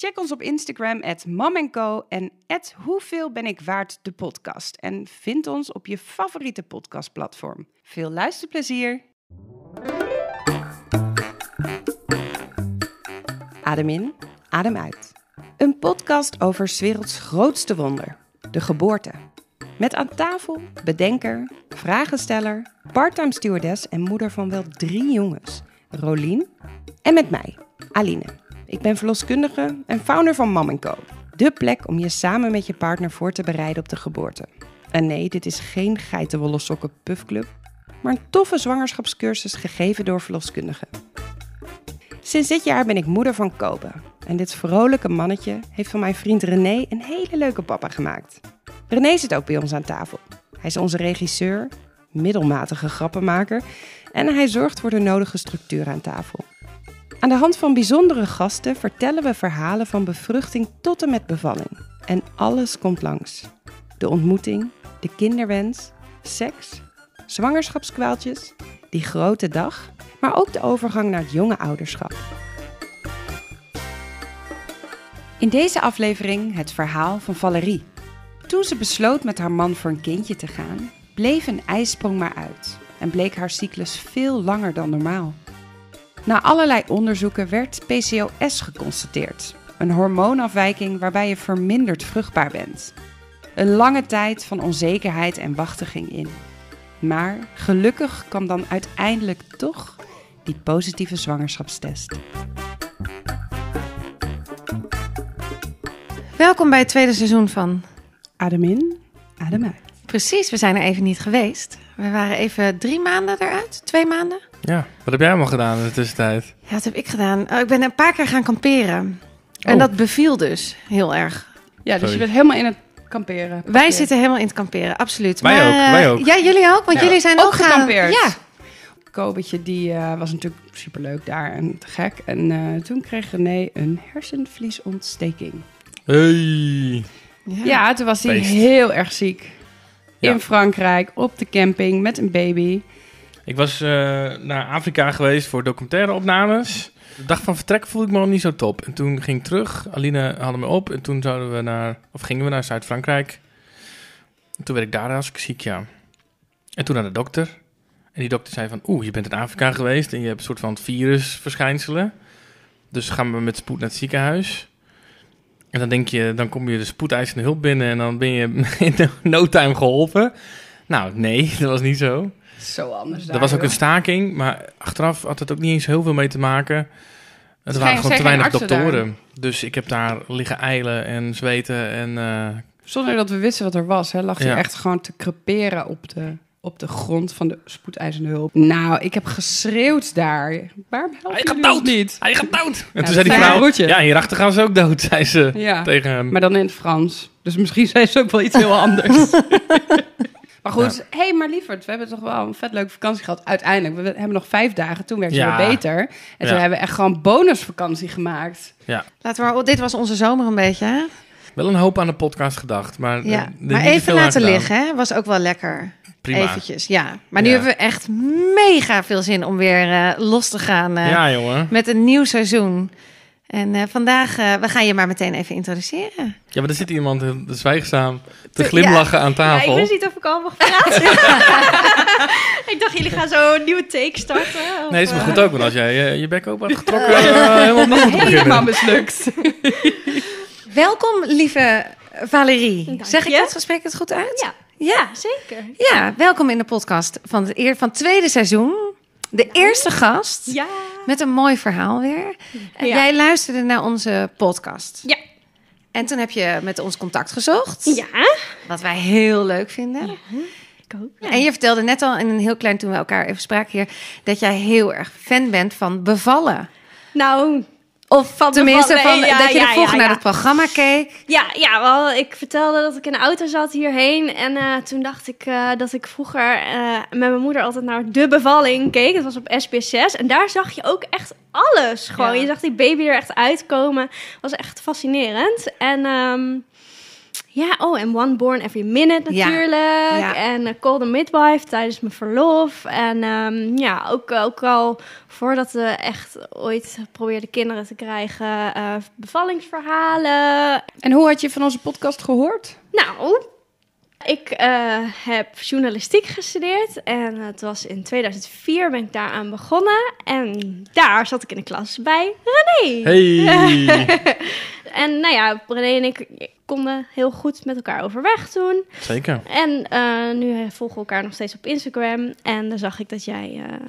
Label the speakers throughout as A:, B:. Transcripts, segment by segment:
A: Check ons op Instagram, at en at Hoeveel ben ik waard de podcast. En vind ons op je favoriete podcastplatform. Veel luisterplezier! Adem in, adem uit. Een podcast over werelds grootste wonder, de geboorte. Met aan tafel bedenker, vragensteller, parttime stewardess en moeder van wel drie jongens, Rolien. En met mij, Aline. Ik ben verloskundige en founder van Mam Co. De plek om je samen met je partner voor te bereiden op de geboorte. En nee, dit is geen geitenwolle sokken maar een toffe zwangerschapscursus gegeven door verloskundigen. Sinds dit jaar ben ik moeder van Kobe. En dit vrolijke mannetje heeft van mijn vriend René een hele leuke papa gemaakt. René zit ook bij ons aan tafel. Hij is onze regisseur, middelmatige grappenmaker en hij zorgt voor de nodige structuur aan tafel. Aan de hand van bijzondere gasten vertellen we verhalen van bevruchting tot en met bevalling. En alles komt langs. De ontmoeting, de kinderwens, seks, zwangerschapskwaaltjes, die grote dag, maar ook de overgang naar het jonge ouderschap. In deze aflevering het verhaal van Valerie. Toen ze besloot met haar man voor een kindje te gaan, bleef een ijsprong maar uit en bleek haar cyclus veel langer dan normaal. Na allerlei onderzoeken werd PCOS geconstateerd, een hormoonafwijking waarbij je verminderd vruchtbaar bent. Een lange tijd van onzekerheid en wachten ging in. Maar gelukkig kwam dan uiteindelijk toch die positieve zwangerschapstest.
B: Welkom bij het tweede seizoen van.
A: Adem in, adem uit.
B: Precies, we zijn er even niet geweest. We waren even drie maanden eruit, twee maanden.
C: Ja, wat heb jij allemaal gedaan in de tussentijd?
B: Ja, wat heb ik gedaan? Oh, ik ben een paar keer gaan kamperen. En
C: Oh.
B: dat beviel dus heel erg.
A: Ja, dus
C: Sorry.
A: je bent helemaal in het kamperen.
B: Wij zitten helemaal in het kamperen, absoluut.
C: Wij
B: Maar,
C: ook,
B: eh,
C: wij ook.
B: Ja, jullie ook, want
C: Ja.
B: jullie zijn
A: Ook
B: ook, gaan-
A: gekampeerd.
B: Ja,
A: Kobetje die eh, was natuurlijk superleuk daar en te gek. En eh, toen kreeg René een hersenvliesontsteking.
C: Hey.
B: ja.
A: Ja, toen was hij heel erg ziek.
C: Ja.
A: In Frankrijk, op de camping, met een baby.
C: Ik was eh, naar Afrika geweest voor documentaire opnames. De dag van vertrek voelde ik me al niet zo top. En toen ging ik terug. Aline haalde me op. En toen zouden we naar, of gingen we naar Zuid-Frankrijk. En toen werd ik daar als ik ziek, ja. En toen naar de dokter. En die dokter zei van, oeh, je bent in Afrika geweest en je hebt een soort van virusverschijnselen. Dus gaan we met spoed naar het ziekenhuis. En dan denk je, dan kom je de spoedeisende hulp binnen en dan ben je in no time geholpen. Nou, nee, dat was niet zo.
A: Zo anders daar.
C: Er was ook
A: joh.
C: een staking, maar achteraf had het ook niet eens heel veel mee te maken. Er
A: Zijn-
C: waren gewoon te weinig doktoren. Dus ik heb daar liggen eilen en zweten en... eh,
A: Zonder dat we wisten wat er was, hè, lag hij
C: Ja.
A: echt gewoon te creperen op de, op de grond van de spoedeisende hulp. Nou, ik heb geschreeuwd daar. Waarom helpen
C: Hij gaat dood!
A: niet?
C: Hij gaat dood! En
A: Ja,
C: toen zei die vrouw...
A: broertje.
C: Ja, hierachter gaan ze ook dood, zei ze
A: Ja,
C: tegen hem.
A: maar dan in het Frans. Dus misschien zei ze ook wel iets heel anders. maar goed, hé, hey, maar lieverd, we hebben toch wel een vet leuke vakantie gehad. Uiteindelijk, we hebben nog vijf dagen, toen werd het
C: Ja.
A: weer beter. En toen hebben we echt gewoon bonusvakantie gemaakt.
C: Ja,
B: Laten we maar, dit was onze zomer een beetje, hè?
C: wel een hoop aan de podcast gedacht, maar... eh,
B: Ja. Maar even laten liggen, hè? Was ook wel lekker.
C: Prima.
B: Eventjes, ja. Maar nu
C: Ja.
B: hebben we echt mega veel zin om weer eh, los te gaan eh,
C: Ja, jongen.
B: met een nieuw seizoen. En eh, vandaag, eh, we gaan je maar meteen even introduceren.
C: Ja, maar er zit iemand heel zwijgzaam te
B: Ja.
C: glimlachen aan tafel.
D: Ja, ik wist niet of ik al mag praten. ik dacht, jullie gaan zo een nieuwe take starten. of,
C: Nee, is maar goed ook, want als jij je bek open had getrokken, uh, helemaal moeten
A: Helemaal mislukt.
B: Welkom, lieve Valerie.
D: Dank
B: zeg ik dat? Ik het goed uit?
D: Ja,
B: Ja.
D: zeker.
B: Ja, welkom in de podcast van het, eer, van het tweede seizoen. De eerste gast
D: Ja.
B: met een mooi verhaal weer. En
D: Ja.
B: jij luisterde naar onze podcast.
D: Ja.
B: En toen heb je met ons contact gezocht.
D: Ja.
B: Wat wij heel leuk vinden.
D: Ik ook.
B: En je vertelde net al in een heel klein toen we elkaar even spraken hier... dat jij heel erg fan bent van bevallen.
D: Nou,
B: Of
D: Van
B: tenminste, van,
D: ja,
B: dat je
D: ja,
B: er vroeger
D: ja,
B: naar het programma keek.
D: Ja, ja wel, ik vertelde dat ik in de auto zat hierheen. En eh, toen dacht ik eh, dat ik vroeger eh, met mijn moeder altijd naar De Bevalling keek. Dat was op SBS6. En daar zag je ook echt alles. Gewoon, je zag die baby er echt uitkomen. was echt fascinerend. En ehm, ja, oh, en One Born Every Minute natuurlijk.
B: Ja.
D: En uh, Call the Midwife tijdens mijn verlof. En ehm, ja, ook, ook al voordat we echt ooit probeerden kinderen te krijgen, eh, bevallingsverhalen.
A: En hoe had je van onze podcast gehoord?
D: Nou, ik eh, heb journalistiek gestudeerd en het was in 2004 ben ik daaraan begonnen. En daar zat ik in de klas bij René.
C: Hey!
D: En nou ja, René en ik konden heel goed met elkaar overweg toen.
C: Zeker.
D: En eh, nu volgen we elkaar nog steeds op Instagram. En dan zag ik dat jij. eh,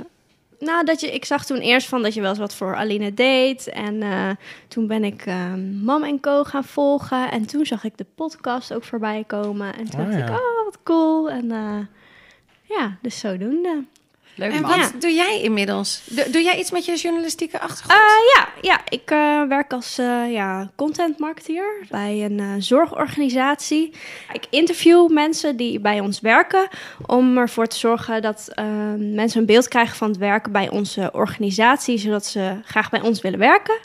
D: nou, dat je, ik zag toen eerst van dat je wel eens wat voor Aline deed. En eh, toen ben ik eh, Mam en Co gaan volgen. En toen zag ik de podcast ook voorbij komen. En toen
C: Oh,
D: dacht
C: ja.
D: ik, oh, wat cool. En eh, ja, dus zodoende.
A: Leuk
B: En
A: man.
B: wat doe jij inmiddels? Doe, doe jij iets met je journalistieke achtergrond?
D: Eh, ja, ja, ik eh, werk als eh, ja, content marketeer bij een eh, zorgorganisatie. Ik interview mensen die bij ons werken om ervoor te zorgen dat eh, mensen een beeld krijgen van het werken bij onze organisatie, zodat ze graag bij ons willen werken.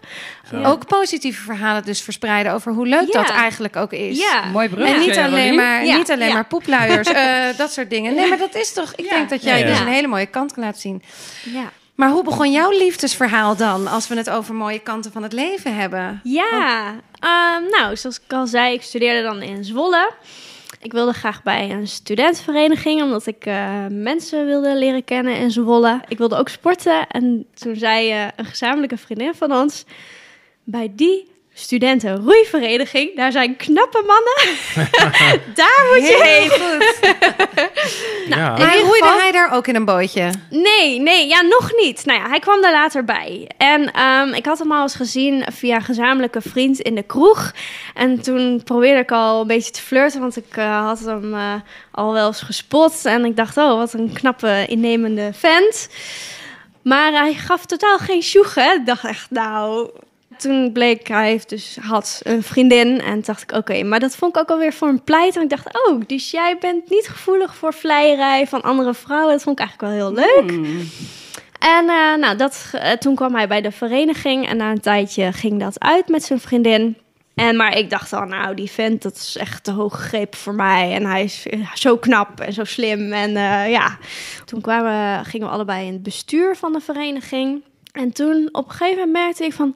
B: Ook positieve verhalen dus verspreiden over hoe leuk
D: Ja.
B: dat eigenlijk ook is.
D: Ja,
A: Mooi bruggetje.
B: En niet alleen maar,
D: Ja,
B: niet alleen
D: ja.
B: maar poepluiers, eh, dat soort dingen. Nee, maar dat is toch... Ik denk dat jij dus een hele mooie kant kan laten zien.
D: ja.
B: Maar hoe begon jouw liefdesverhaal dan, als we het over mooie kanten van het leven hebben?
D: Ja, ehm, nou, zoals ik al zei, ik studeerde dan in Zwolle. Ik wilde graag bij een studentenvereniging, omdat ik eh, mensen wilde leren kennen in Zwolle. Ik wilde ook sporten en toen zei eh, een gezamenlijke vriendin van ons... bij die studentenroeivereniging, daar zijn knappe mannen. daar moet je heen.
C: ja.
B: Maar
D: ieder
B: roeide
D: geval-
B: hij daar ook in een bootje?
D: Nee, nee, ja, nog niet. Nou ja, hij kwam daar later bij. En ehm, ik had hem al eens gezien via een gezamenlijke vriend in de kroeg. En toen probeerde ik al een beetje te flirten, want ik eh, had hem eh, al wel eens gespot. En ik dacht, oh, wat een knappe, innemende vent. Maar hij gaf totaal geen sjoeg, hè. Ik dacht echt, nou... Toen bleek, hij heeft dus, had een vriendin. En dacht ik, oké, maar dat vond ik ook alweer voor een pleit. En ik dacht, oh, dus jij bent niet gevoelig voor vleierij van andere vrouwen. Dat vond ik eigenlijk wel heel leuk. En eh, nou, dat, eh, toen kwam hij bij de vereniging en na een tijdje ging dat uit met zijn vriendin. En, maar ik dacht al, nou, die vent, dat is echt te hoog gegrepen voor mij. En hij is eh, zo knap en zo slim. En ja, toen kwamen, gingen we allebei in het bestuur van de vereniging. En toen op een gegeven moment merkte ik van...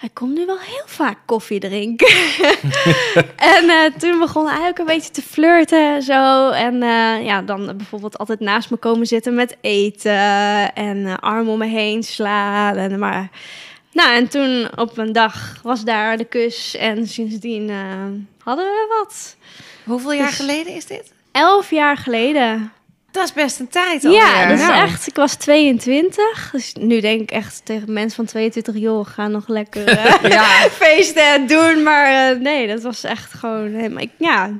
D: Hij komt nu wel heel vaak koffie drinken. en eh, toen begon hij ook een beetje te flirten en zo. En eh, ja, dan bijvoorbeeld altijd naast me komen zitten met eten. En eh, arm om me heen slaan. En maar... Nou, en toen op een dag was daar de kus. En sindsdien hadden we wat.
B: Hoeveel jaar
D: Dus-
B: geleden is dit?
D: Elf jaar geleden.
B: Dat is best een tijd
D: Ja,
B: alweer.
D: dat is
B: Nou.
D: echt. Ik was 22. Dus nu denk ik echt tegen mensen van 22, joh, ga nog lekker eh,
A: Ja.
D: feesten en doen. Maar eh, nee, dat was echt gewoon helemaal. Ik, ja,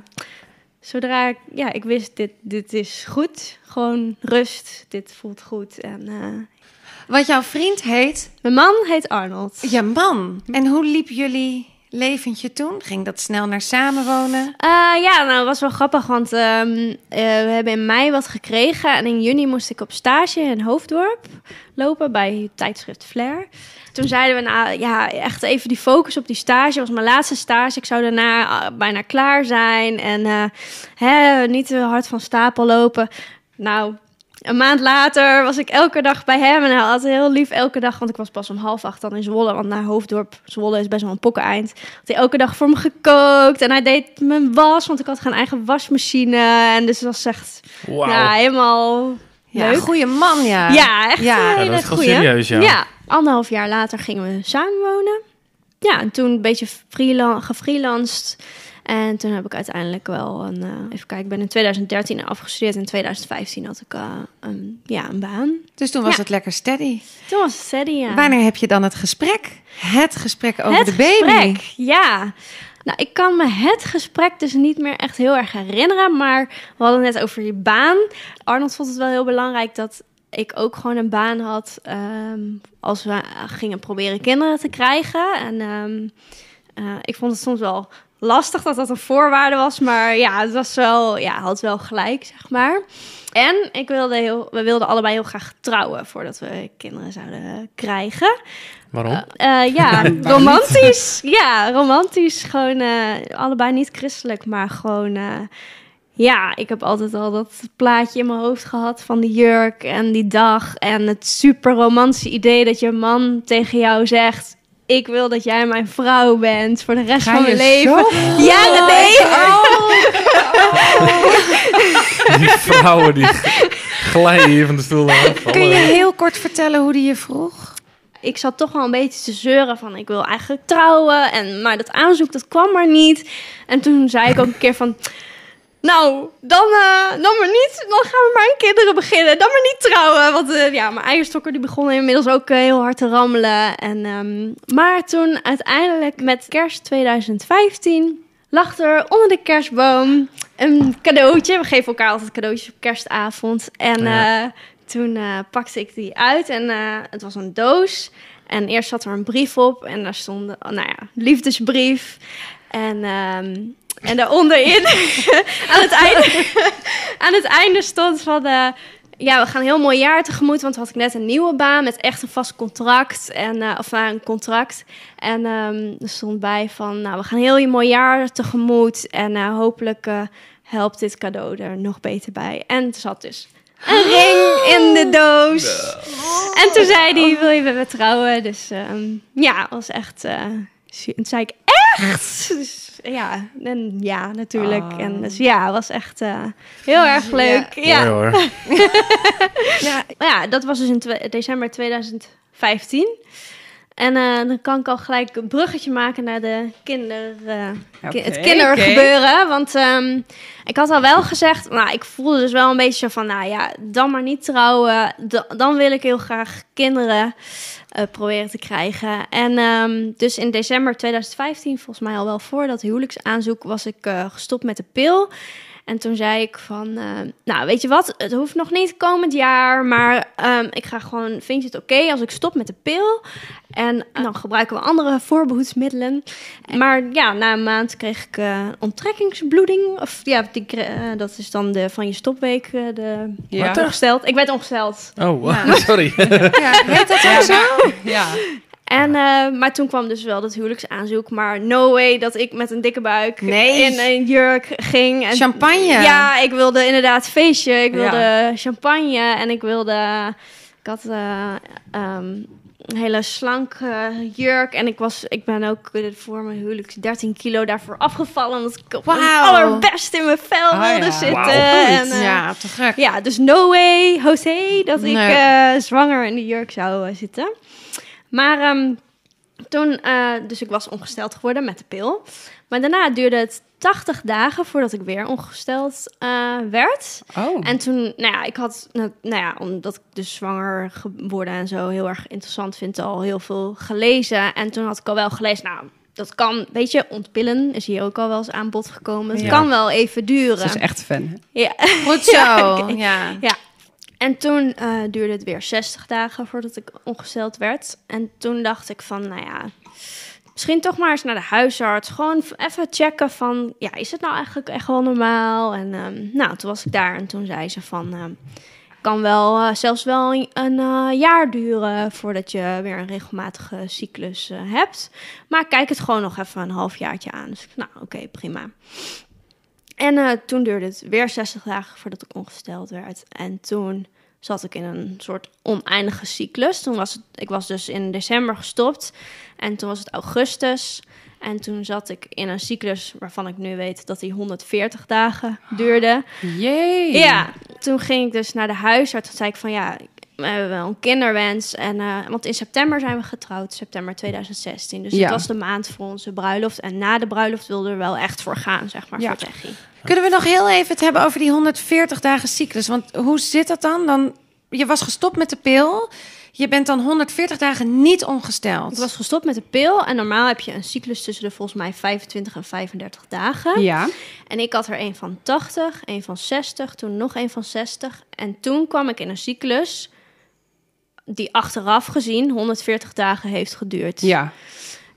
D: zodra ik, ja, ik wist, dit, dit is goed. Gewoon rust. Dit voelt goed. En eh,
B: Want jouw vriend heet
D: mijn man heet Arnold.
B: je man. En hoe liep jullie leventje toen? Ging dat snel naar samenwonen?
D: Eh, ja, nou, was wel grappig, want ehm, eh, we hebben in mei wat gekregen. En in juni moest ik op stage in Hoofddorp lopen bij tijdschrift Flair. Toen zeiden we, nou ja, echt even die focus op die stage. Was mijn laatste stage. Ik zou daarna eh, bijna klaar zijn. En hè, niet te hard van stapel lopen. Nou, een maand later was ik elke dag bij hem. En hij had heel lief elke dag, want ik was pas om half acht dan in Zwolle. Want naar Hoofddorp, Zwolle is best wel een pokkeneind. Had hij elke dag voor me gekookt. En hij deed mijn was, want ik had geen eigen wasmachine. En dus het was echt
C: Wauw.
D: ja, helemaal
B: Ja,
D: leuk.
B: goede man, ja.
D: Ja, echt
B: Ja.
D: een
B: Ja,
C: dat is
D: goeie.
C: serieus, ja.
D: ja, anderhalf jaar later gingen we samenwonen. Ja, en toen een beetje freelan gefreelanced. En toen heb ik uiteindelijk wel een... eh, even kijken, ik ben in 2013 afgestudeerd. In 2015 had ik eh, een, ja, een baan.
B: Dus toen was
D: Ja.
B: het lekker steady.
D: Toen was het steady, ja.
B: Wanneer heb je dan het gesprek? Het gesprek over
D: het
B: de baby.
D: gesprek, ja. Nou, ik kan me het gesprek dus niet meer echt heel erg herinneren. Maar we hadden net over je baan. Arnold vond het wel heel belangrijk dat ik ook gewoon een baan had ehm, als we gingen proberen kinderen te krijgen. En ehm, eh, ik vond het soms wel lastig dat dat een voorwaarde was, maar ja, het was wel, ja, had wel gelijk, zeg maar. En ik wilde heel, we wilden allebei heel graag trouwen voordat we kinderen zouden krijgen.
C: Waarom?
D: Eh, ja, romantisch. Ja, romantisch. Gewoon eh, allebei niet christelijk, maar gewoon. eh, ja, ik heb altijd al dat plaatje in mijn hoofd gehad van die jurk en die dag. En het super romantische idee dat je man tegen jou zegt: Ik wil dat jij mijn vrouw bent voor de rest
A: Ga
D: van mijn
A: je
D: leven.
A: zo?
D: Ja, nee.
C: Die vrouwen die glijden hier van de stoel af.
B: Kun je heel kort vertellen hoe die je vroeg?
D: ik zat toch wel een beetje te zeuren van ik wil eigenlijk trouwen. En, maar dat aanzoek, dat kwam maar niet. En toen zei ik ook een keer van... Nou, dan, eh, dan maar niet. Dan gaan we maar aan kinderen beginnen. Dan maar niet trouwen. Want eh, ja, mijn eierstokken die begonnen inmiddels ook eh, heel hard te rammelen. En, ehm, maar toen uiteindelijk met kerst 2015 lag er onder de kerstboom een cadeautje. We geven elkaar altijd cadeautjes op kerstavond. En
C: Ja.
D: toen pakte ik die uit en het was een doos. En eerst zat er een brief op en daar stond, nou ja, liefdesbrief. En, ehm, en daaronderin, aan, het einde, aan het einde stond van... eh, ja, we gaan een heel mooi jaar tegemoet, want had ik net een nieuwe baan met echt een vast contract. En, eh, of nou, een contract. En ehm, er stond bij van, nou, we gaan een heel mooi jaar tegemoet. En eh, hopelijk eh, helpt dit cadeau er nog beter bij. En er zat dus een ring in de doos. En toen zei hij, wil je met me trouwen? Dus ehm, ja, was echt... eh, toen zei ik, echt? Dus, ja, en ja, natuurlijk.
A: Oh.
D: En dus ja, was echt eh, heel erg leuk. Ja.
C: Mooi hoor.
B: Ja,
D: ja, dat was dus in december 2015. En eh, dan kan ik al gelijk een bruggetje maken naar de kinder, eh, ki- het kindergebeuren. Want ehm, ik had al wel gezegd, nou, ik voelde dus wel een beetje van, nou ja, dan maar niet trouwen. Da- dan wil ik heel graag kinderen eh, proberen te krijgen. En ehm, dus in december 2015, volgens mij al wel voor dat huwelijksaanzoek, was ik gestopt met de pil. En toen zei ik van, eh, nou weet je wat, het hoeft nog niet komend jaar, maar ehm, ik ga gewoon, vind je het oké als ik stop met de pil? En dan gebruiken we andere voorbehoedsmiddelen. Maar ja, na een maand kreeg ik eh, onttrekkingsbloeding. Of ja, die, eh, dat is dan de, van je stopweek eh, de,
A: Ja.
D: ongesteld. Ik werd ongesteld.
C: Oh,
B: Ja.
C: sorry.
B: ja, heet dat ook zo?
A: Ja.
D: En, eh, maar toen kwam dus wel dat huwelijksaanzoek. Maar no way dat ik met een dikke buik
B: Nee.
D: in een jurk ging. En
B: Champagne.
D: Ja, ik wilde inderdaad feestje. Ik wilde
A: Ja.
D: champagne en ik wilde... Ik had eh, ehm, een hele slanke jurk. En ik, was, ik ben ook voor mijn huwelijk 13 kilo daarvoor afgevallen. Omdat ik op
B: Wauw.
D: allerbest in mijn vel
A: Ah,
D: wilde
A: ja.
D: zitten. En, eh,
B: ja, te gek.
D: ja, dus no way, José, dat ik zwanger in de jurk zou zitten. Maar ehm, toen, eh, dus ik was ongesteld geworden met de pil. Maar daarna duurde het 80 dagen voordat ik weer ongesteld eh, werd.
A: Oh.
D: En toen, nou ja, ik had, nou, nou ja, omdat ik dus zwanger geworden en zo heel erg interessant vind, al heel veel gelezen. En toen had ik al wel gelezen, nou, dat kan, weet je, ontpillen is hier ook al wel eens aan bod gekomen. Het
C: Ja.
D: kan wel even duren.
A: Ze is echt fan. hè?
D: Ja.
B: Goed zo.
D: Ja,
B: ja.
D: En toen eh, duurde het weer 60 dagen voordat ik ongesteld werd. En toen dacht ik van, nou ja, misschien toch maar eens naar de huisarts. Gewoon even checken van, ja, is het nou eigenlijk echt wel normaal? En ehm, nou, toen was ik daar en toen zei ze van, ehm, kan wel eh, zelfs wel een, eh, jaar duren voordat je weer een regelmatige cyclus hebt. Maar kijk het gewoon nog even een halfjaartje aan. Dus nou, oké, prima. En eh, toen duurde het weer 60 dagen voordat ik ongesteld werd. En toen zat ik in een soort oneindige cyclus. Toen was het, ik was dus in december gestopt. En toen was het augustus. En toen zat ik in een cyclus waarvan ik nu weet dat die 140 dagen duurde.
A: Jee.
D: Ja, toen ging ik dus naar de huisarts. Toen zei ik van ja, we hebben wel een kinderwens. En, eh, want in september zijn we getrouwd, september 2016. Dus
A: Ja.
D: het was de maand voor onze bruiloft. En na de bruiloft wilde er wel echt voor gaan, zeg maar,
A: Ja.
D: voor Techie.
B: Kunnen we nog heel even het hebben over die 140 dagen cyclus? Want hoe zit dat dan? dan? Je was gestopt met de pil. Je bent dan 140 dagen niet ongesteld.
D: Ik was gestopt met de pil en normaal heb je een cyclus tussen de volgens mij 25 en 35 dagen.
A: Ja.
D: En ik had er een van 80, een van 60, toen nog een van 60. En toen kwam ik in een cyclus die achteraf gezien 140 dagen heeft geduurd.
A: Ja.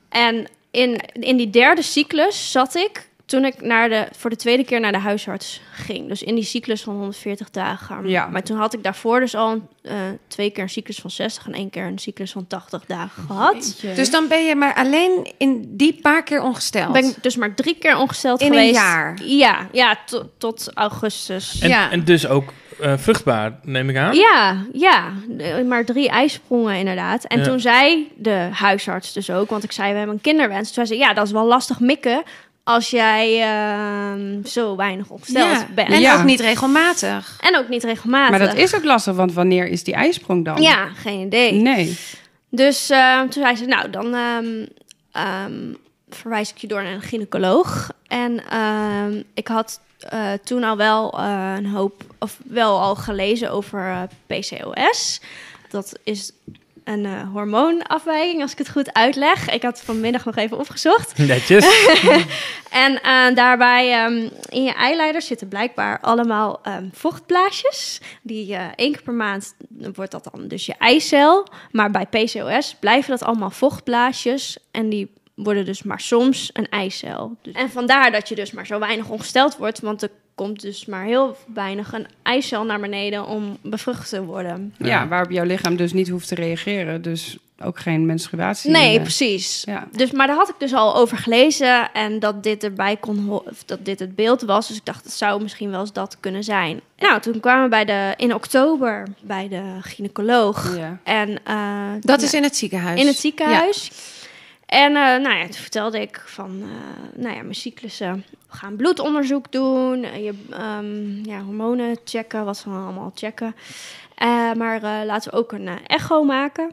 D: En in, in die derde cyclus zat ik toen ik naar de, voor de tweede keer naar de huisarts ging. Dus in die cyclus van 140 dagen.
A: Ja.
D: Maar toen had ik daarvoor dus al eh, twee keer een cyclus van 60 en één keer een cyclus van 80 dagen gehad.
B: Dus dan ben je maar alleen in die paar keer ongesteld.
D: Ben ik dus maar drie keer ongesteld
B: In een
D: geweest.
B: jaar?
D: Ja, ja to- tot augustus.
C: En,
B: Ja.
C: en dus ook eh, vruchtbaar, neem ik aan.
D: Ja, ja, eh, maar drie ijsprongen inderdaad. En
C: Ja.
D: toen zei de huisarts dus ook, want ik zei we hebben een kinderwens. Toen zei ze, ja, dat is wel lastig mikken als jij ehm, zo weinig ongesteld
B: Ja.
D: bent.
B: En
A: Ja.
B: ook niet regelmatig.
D: En ook niet regelmatig.
A: Maar dat is ook lastig, want wanneer is die ijsprong dan?
D: Ja, geen idee.
A: Nee.
D: Dus ehm, toen zei ze, nou, dan ehm, ehm, verwijs ik je door naar een gynaecoloog. En ehm, ik had eh, toen al wel eh, een hoop, of wel al gelezen over eh, PCOS. Dat is een eh, hormoonafwijking, als ik het goed uitleg. Ik had het vanmiddag nog even opgezocht.
C: Netjes.
D: En daarbij ehm, in je eileiders zitten blijkbaar allemaal ehm, vochtblaasjes. Die eh, één keer per maand wordt dat dan dus je eicel. Maar bij PCOS blijven dat allemaal vochtblaasjes. En die worden dus maar soms een eicel. Dus- En vandaar dat je dus maar zo weinig ongesteld wordt. Want er komt dus maar heel weinig een eicel naar beneden om bevrucht te worden.
A: Ja. waarop jouw lichaam dus niet hoeft te reageren. Dus ook geen menstruatie.
D: Nee, precies.
A: Ja.
D: Dus, maar daar had ik dus al over gelezen en dat dit erbij kon of dat dit het beeld was. Dus ik dacht, het zou misschien wel eens dat kunnen zijn. Nou, toen kwamen we bij de, in oktober bij de gynaecoloog.
A: Ja.
D: En eh,
B: Dat
D: ja,
B: is in het ziekenhuis.
D: in het ziekenhuis. En eh, nou ja, toen vertelde ik van, eh, nou ja, mijn cyclussen. We gaan bloedonderzoek doen, eh, je ehm, ja, hormonen checken, wat ze dan allemaal checken. Maar laten we ook een echo maken.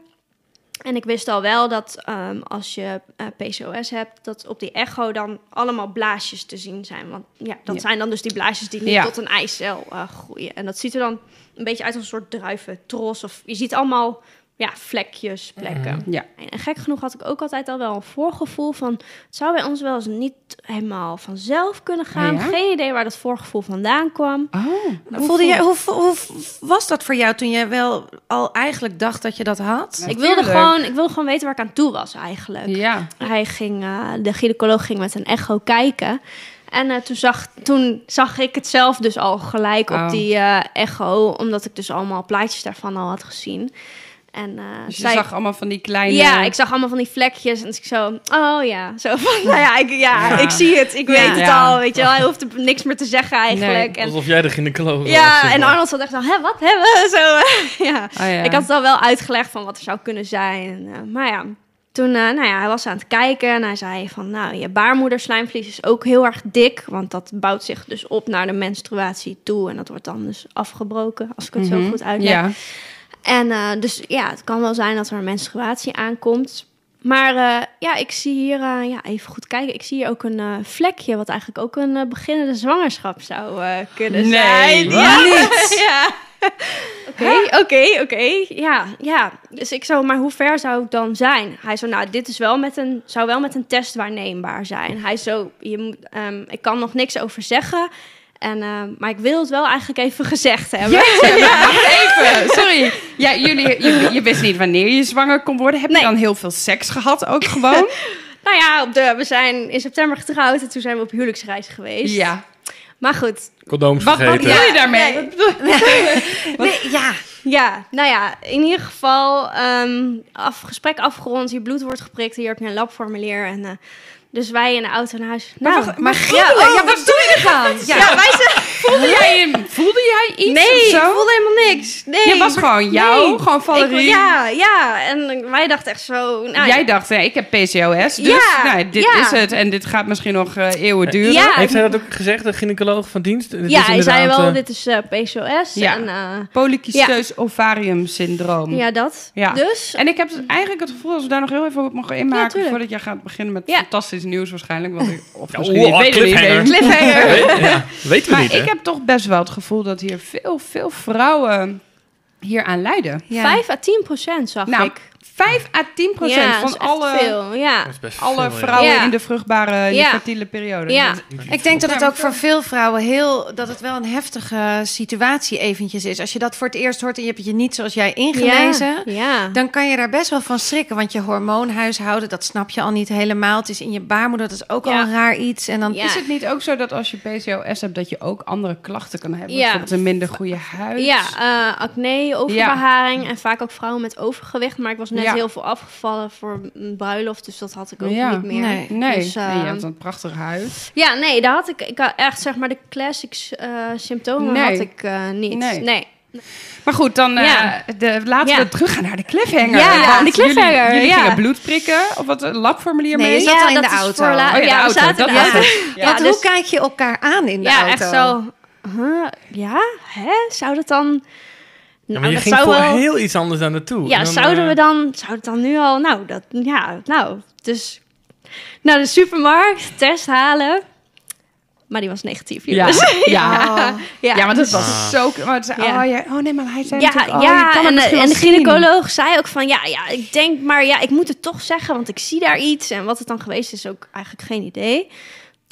D: En ik wist al wel dat ehm, als je PCOS hebt, dat op die echo dan allemaal blaasjes te zien zijn. Want ja, dat
A: Ja.
D: zijn dan dus die blaasjes die niet
A: Ja.
D: tot een eicel groeien. En dat ziet er dan een beetje uit als een soort druiventros. Of je ziet allemaal ja, vlekjes, plekken.
A: Ja.
D: En gek genoeg had ik ook altijd al wel een voorgevoel van... het zou bij ons wel eens niet helemaal vanzelf kunnen gaan.
A: Ja?
D: Geen idee waar dat voorgevoel vandaan kwam.
A: Oh.
B: Voelde jij, hoe, hoe was dat voor jou toen je wel al eigenlijk dacht dat je dat had?
D: Ik wilde, gewoon, ik wilde gewoon weten waar ik aan toe was eigenlijk.
A: Ja.
D: Hij ging, eh, de gynaecoloog ging met een echo kijken. En eh, toen, zag, toen zag ik het zelf dus al gelijk
A: Oh.
D: op die eh, echo. Omdat ik dus allemaal plaatjes daarvan al had gezien. En, eh,
A: Dus je
D: zij-
A: zag allemaal van die kleine...
D: Ja, ik zag allemaal van die vlekjes. En dus ik zo, oh ja. Zo van, nou ja, ik, ja,
A: Ja.
D: ik zie het. Ik
B: Ja.
D: weet het
A: Ja.
D: al. Weet je wel, hij hoeft er niks meer te zeggen eigenlijk. En,
C: Alsof jij de gynaecoloog was.
D: ja,
C: zeg
D: en
C: maar.
D: Arnold zat echt zo, hè, wat hebben we? Zo, eh, ja.
A: Oh, ja.
D: Ik had het al wel uitgelegd van wat er zou kunnen zijn. En, eh, maar ja, toen, eh, nou ja, hij was aan het kijken en hij zei van, nou, je baarmoederslijmvlies is ook heel erg dik, want dat bouwt zich dus op naar de menstruatie toe en dat wordt dan dus afgebroken, als ik het
A: Mhm.
D: zo goed uitleg.
A: Ja.
D: En eh, dus ja, het kan wel zijn dat er een menstruatie aankomt. Maar eh, ja, ik zie hier, eh, ja, even goed kijken. Ik zie hier ook een vlekje, wat eigenlijk ook een beginnende zwagerschap zou kunnen
A: Nee,
D: zijn. Ja, ja. Oké, oké, oké. Ja, ja. Dus ik zo, maar hoe ver zou ik dan zijn? Hij zo, nou, dit is wel met een, zou wel met een test waarneembaar zijn. Hij zo, je moet, ehm, ik kan nog niks over zeggen. En, ehm, maar ik wil het wel eigenlijk even gezegd hebben.
A: Wacht even. Sorry. Ja, jullie, je, je wist niet wanneer je zwanger kon worden. Heb je
D: Nee.
A: dan heel veel seks gehad ook gewoon?
D: Nou ja, op de, we zijn in september getrouwd en toen zijn we op huwelijksreis geweest.
A: Ja.
D: Maar goed,
C: Condooms
A: Wat, wat
C: vergeten.
A: bedoel je daarmee?
B: Nee, ja.
D: ja, nou ja, in ieder geval ehm, af, gesprek afgerond, je bloed wordt geprikt, hier heb je een labformulier en... eh, dus wij in de auto naar huis.
A: Maar,
D: Nou,
A: wacht, maar
D: ja, oh,
A: ja, wat doe je dan? Ja,
D: ja, wij zijn...
A: voelde, jij, voelde jij iets
D: Nee,
A: of
D: ik voelde helemaal niks. Nee.
A: Je was gewoon jou,
D: Nee.
A: gewoon Valerie.
D: Ik- ja, ja. En wij dachten echt zo... Nou,
A: Jij dacht, nee, ik heb PCOS, dus
D: Ja,
A: nou, dit
D: ja.
A: is het. En dit gaat misschien nog eh, eeuwen duren.
D: Ja,
C: Heeft hij dat ook gezegd, de gynaecoloog van dienst? Dit
D: ja hij zei wel,
C: eh,
D: dit is eh, PCOS.
A: Ja.
D: En, eh,
A: Polycysteus ovarium syndroom.
D: ja, dat.
A: Ja.
D: Dus...
A: En ik heb eigenlijk het gevoel, als we daar nog heel even op mogen inmaken... voordat jij gaat beginnen met
D: Ja.
A: Nieuws waarschijnlijk. Want ik, of
C: Ja,
A: misschien
C: oh,
A: niet, weet ik niet.
C: cliffhanger.
A: weet ik niet.
D: Cliffhanger.
C: weet- ja, weten we
A: Maar
C: niet,
A: ik heb toch best wel het gevoel dat hier veel, veel vrouwen hier aan lijden.
B: ja.
D: 5 à 10 procent zag
A: Nou,
D: ik.
A: 5 à 10 procent
D: Ja,
A: van alle,
D: veel. Ja.
A: Alle vrouwen
D: Ja.
A: in de vruchtbare,
D: Ja.
A: fertile periode.
D: Ja.
B: Ik denk dat het ook voor veel vrouwen heel... dat het wel een heftige situatie eventjes is. Als je dat voor het eerst hoort en je hebt het je niet zoals jij ingelezen...
D: Ja. ja.
B: Dan kan je daar best wel van schrikken. Want je hormoonhuishouden, dat snap je al niet helemaal. Het is in je baarmoeder, dat is ook al een raar iets. En dan
D: Ja.
A: Is het niet ook zo dat als je PCOS hebt, dat je ook andere klachten kan hebben?
D: Ja.
A: Bijvoorbeeld een minder goede huid?
D: Ja, eh, acne, overbeharing en vaak ook vrouwen met overgewicht. Maar ik was net
A: Ja.
D: heel veel afgevallen voor een bruiloft, dus dat had ik ook
A: Ja.
D: niet meer.
B: Nee.
A: Nee,
D: Dus,
A: en je
D: eh,
A: hebt een prachtige huid.
D: Ja, nee, daar had ik, ik had echt zeg maar de classics eh, symptomen
A: Nee.
D: had ik eh, niet.
A: Nee.
D: Nee.
A: Maar goed, dan eh,
D: Ja.
A: de, laten
D: Ja.
A: we teruggaan naar de cliffhanger.
D: Ja, de cliffhanger,
A: Jullie, jullie
D: ja.
A: gingen bloed prikken of wat een labformulier
B: Nee,
A: mee?
B: je zat al in
D: dat
B: de
D: is
B: auto.
D: voor la-
A: Oh ja, de
D: ja,
A: auto, dat was het.
D: Ja,
B: Want
D: dus-
B: hoe kijk je elkaar aan in de
D: ja,
B: auto?
D: echt zo. Huh? Ja, hè? Zou dat dan...
C: Ja,
D: Nou,
C: maar je
D: dat
C: ging
D: zou
C: voor
D: wel...
C: heel iets anders daar naartoe.
D: Ja,
C: En dan,
D: zouden
C: eh,
D: we dan... Zou het dan nu al... Nou, dat... Ja, nou, dus... Naar de supermarkt, test halen. Maar die was negatief,
A: Ja, ja.
B: Oh.
D: ja.
A: Ja, want het was
C: Ah.
A: zo... Maar het zei,
D: Ja.
A: oh, ja, oh nee, maar hij zei
D: Ja,
A: natuurlijk... Oh, je
D: ja
A: kan het
D: en, en de gynaecoloog zei ook van... Ja, ja, ik denk maar... Ja, ik moet het toch zeggen, want ik zie daar iets. En wat het dan geweest is, ook eigenlijk geen idee.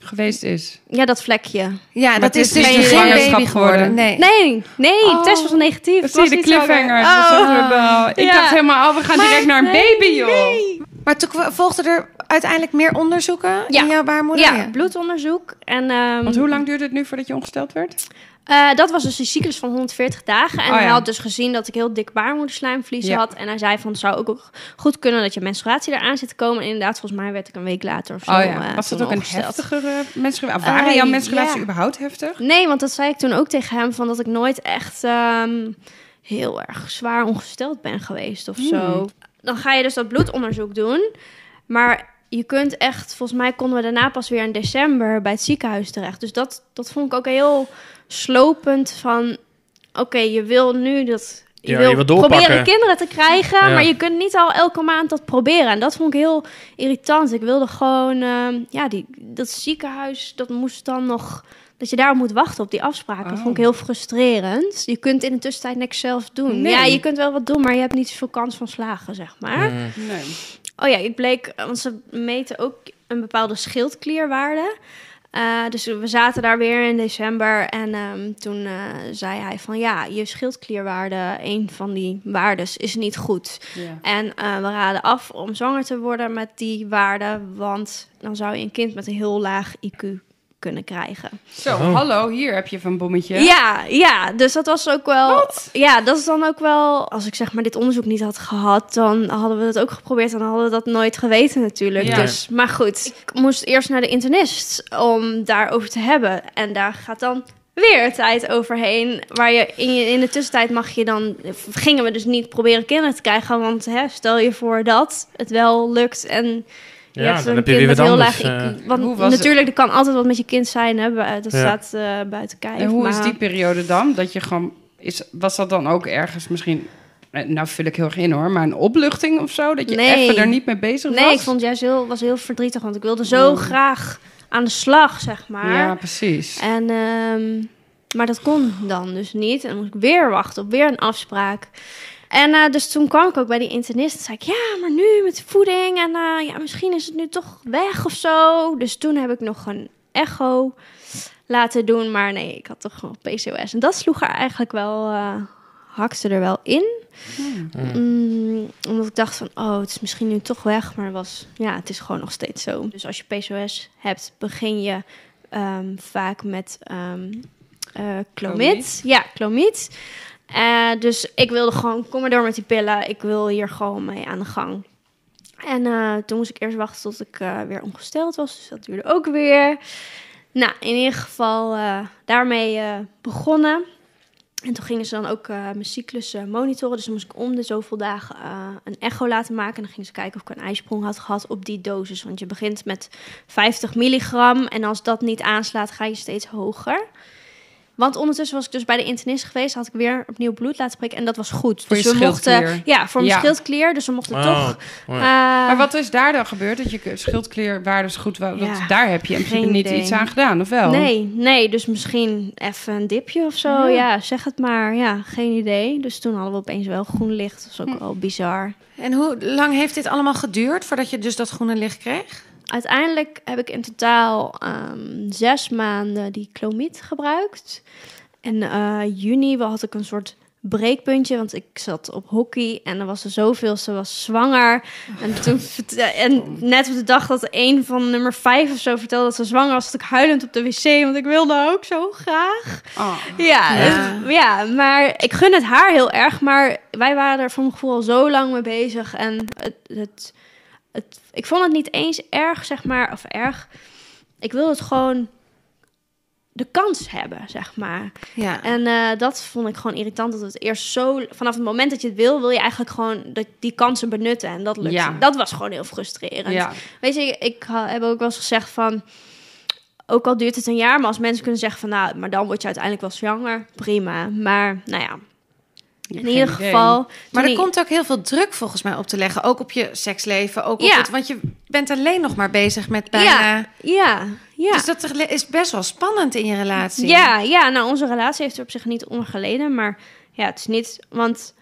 A: Geweest is.
D: Ja, dat vlekje.
B: Ja, dat,
A: Dat
B: is dus
A: geen
B: geen
A: zwangerschap
B: baby geworden.
A: geworden.
B: Nee.
D: Nee, nee,
A: Oh.
D: de test was negatief.
A: Dat
D: Het
A: zie je,
D: was
A: de
D: niet zwanger.
A: cliffhanger. Dus
D: Oh.
A: dat we wel- Ik
D: Ja.
A: dacht helemaal, oh, we gaan
D: Maar
A: direct naar een
D: nee,
A: baby, joh.
B: Maar toen volgden er uiteindelijk meer onderzoeken
D: Ja.
B: in jouw baarmoeder?
D: Ja, bloedonderzoek. En, ehm,
A: Want hoe lang duurde het nu voordat je ongesteld werd?
D: Eh, dat was dus een cyclus van 140 dagen. En
A: Oh,
D: hij
A: ja.
D: had dus gezien dat ik heel dik baarmoederslijmvlies
A: Ja.
D: had. En hij zei van, het zou ook goed kunnen dat je menstruatie eraan zit te komen. En inderdaad, volgens mij werd ik een week later of zo
A: Oh
D: eh,
A: ja. Was dat ook een heftigere menstruatie? Waren
D: Eh,
A: jouw menstruatie überhaupt heftig?
D: Nee, want dat zei ik toen ook tegen hem, van dat ik nooit echt ehm, heel erg zwaar ongesteld ben geweest of zo.
A: Hmm.
D: Dan ga je dus dat bloedonderzoek doen, maar je kunt echt, volgens mij konden we daarna pas weer in december bij het ziekenhuis terecht. Dus dat, dat vond ik ook heel slopend van, oké, je wil nu dat... Je
C: Ja,
D: wil,
C: je wil doorpakken.
D: proberen kinderen te krijgen,
C: Ja.
D: maar je kunt niet al elke maand dat proberen. En dat vond ik heel irritant. Ik wilde gewoon, ehm, ja, die, dat ziekenhuis, dat moest dan nog dat je daar moet wachten op die afspraken. Dat
A: Oh.
D: vond ik heel frustrerend. Je kunt in de tussentijd niks zelf doen.
A: Nee.
D: Ja, je kunt wel wat doen, maar je hebt niet zoveel kans van slagen, zeg maar.
A: Nee.
D: Oh ja, ik bleek, want ze meten ook een bepaalde schildklierwaarde. Eh, dus we zaten daar weer in december en ehm, toen eh, zei hij van ja, je schildklierwaarde, een van die waardes is niet goed.
A: Ja.
D: En eh, we raden af om zwanger te worden met die waarde, want dan zou je een kind met een heel laag IQ kunnen krijgen.
A: Zo,
C: Oh.
A: hallo, hier heb je van bommetje.
D: Ja, ja, dus dat was ook wel.
A: Wat?
D: Ja, dat is dan ook wel. Als ik zeg maar dit onderzoek niet had gehad, dan hadden we het ook geprobeerd en dan hadden we dat nooit geweten natuurlijk.
A: Ja.
D: Dus, maar goed, ik moest eerst naar de internist om daarover te hebben. En daar gaat dan weer tijd overheen. Waar je in, je in de tussentijd mag je dan. Gingen we dus niet proberen kinderen te krijgen. Want hè, stel je voor dat het wel lukt en. Je
C: Ja,
D: hebt
C: dan heb je weer wat
D: heel
C: anders.
D: laag
C: eh.
D: Want
A: Hoe was het?
D: natuurlijk, er kan altijd wat met je kind zijn. Hè? Dat
C: Ja.
D: staat eh, buiten kijf.
A: En hoe is
D: maar-
A: die periode dan? Dat je gewoon... Is, was dat dan ook ergens misschien... eh, Nou vul ik heel erg in hoor, maar een opluchting of zo? Dat je
D: Nee.
A: even er niet mee bezig was?
D: Nee, ik vond het juist heel, was heel verdrietig, want ik wilde zo graag aan de slag, zeg maar.
A: Ja, precies.
D: En, ehm, maar dat kon dan dus niet. En dan moest ik weer wachten op weer een afspraak. En eh, dus toen kwam ik ook bij die internist en zei ik... ja, maar nu met voeding en eh, ja, misschien is het nu toch weg of zo. Dus toen heb ik nog een echo laten doen. Maar nee, ik had toch gewoon PCOS. En dat sloeg er eigenlijk wel... eh hakte er wel in. Mm, omdat ik dacht van, oh, het is misschien nu toch weg. Maar het was, ja, het is gewoon nog steeds zo. Dus als je PCOS hebt, begin je ehm, vaak met clomid.
A: Clomid.
D: Ja, clomid. Eh, dus ik wilde gewoon, kom maar door met die pillen. Ik wil hier gewoon mee aan de gang. En eh, toen moest ik eerst wachten tot ik eh, weer ongesteld was. Dus dat duurde ook weer. Nou, in ieder geval daarmee begonnen. En toen gingen ze dan ook mijn cyclus monitoren. Dus dan moest ik om de zoveel dagen een echo laten maken. En dan gingen ze kijken of ik een ijsprong had gehad op die dosis. Want je begint met 50 milligram. En als dat niet aanslaat, ga je steeds hoger. Want ondertussen was ik dus bij de internist geweest. Had ik weer opnieuw bloed laten prikken. En dat was goed.
A: Voor
D: dus
A: je
D: we mochten. Ja, voor mijn
A: Ja.
D: schildklier. Dus we mochten
C: Oh,
D: toch...
C: oh
D: eh,
A: Maar wat is daar dan gebeurd? Dat je schildklierwaardes goed... wa-
D: Ja,
A: dat, daar heb je in principe niet iets aan gedaan, of wel?
D: Nee, nee, dus misschien even een dipje of zo.
A: Ja.
D: Ja. zeg het maar. Ja, geen idee. Dus toen hadden we opeens wel groen licht. Dat is ook
A: Hm.
D: wel bizar.
B: En hoe lang heeft dit allemaal geduurd voordat je dus dat groene licht kreeg?
D: Uiteindelijk heb ik in totaal ehm, zes maanden die clomiet gebruikt. En eh, juni had ik een soort breekpuntje, want ik zat op hockey en er was er zoveel, ze was zwanger. En, toen, en net op de dag dat een van nummer vijf of zo vertelde dat ze zwanger was, zat ik huilend op de wc, want ik wilde ook zo graag.
A: Oh.
D: Ja,
B: Ja.
D: het- ja, maar ik gun het haar heel erg. Maar wij waren er voor mijn gevoel al zo lang mee bezig. En het, het, het, ik vond het niet eens erg, zeg maar. Of erg. Ik wil het gewoon de kans hebben, zeg maar.
B: Ja.
D: En eh, dat vond ik gewoon irritant. Dat het eerst zo... Vanaf het moment dat je het wil, wil je eigenlijk gewoon dat, die kansen benutten. En dat lukt.
A: Ja.
D: Dat was gewoon heel frustrerend.
A: Ja.
D: Weet je, ik heb ook wel eens gezegd van... Ook al duurt het een jaar, maar als mensen kunnen zeggen van... Nou, maar dan word je uiteindelijk wel zwanger. Prima. Maar, nou ja, in ieder geval...
B: Maar er
D: ik-
B: komt ook heel veel druk volgens mij op te leggen. Ook op je seksleven. Ook op
D: Ja.
B: het, want je bent alleen nog maar bezig met bijna...
D: Ja, ja.
B: Dus dat is best wel spannend in je relatie.
D: Ja, ja, nou, onze relatie heeft er op zich niet onder geleden. Maar ja, het is niet... Want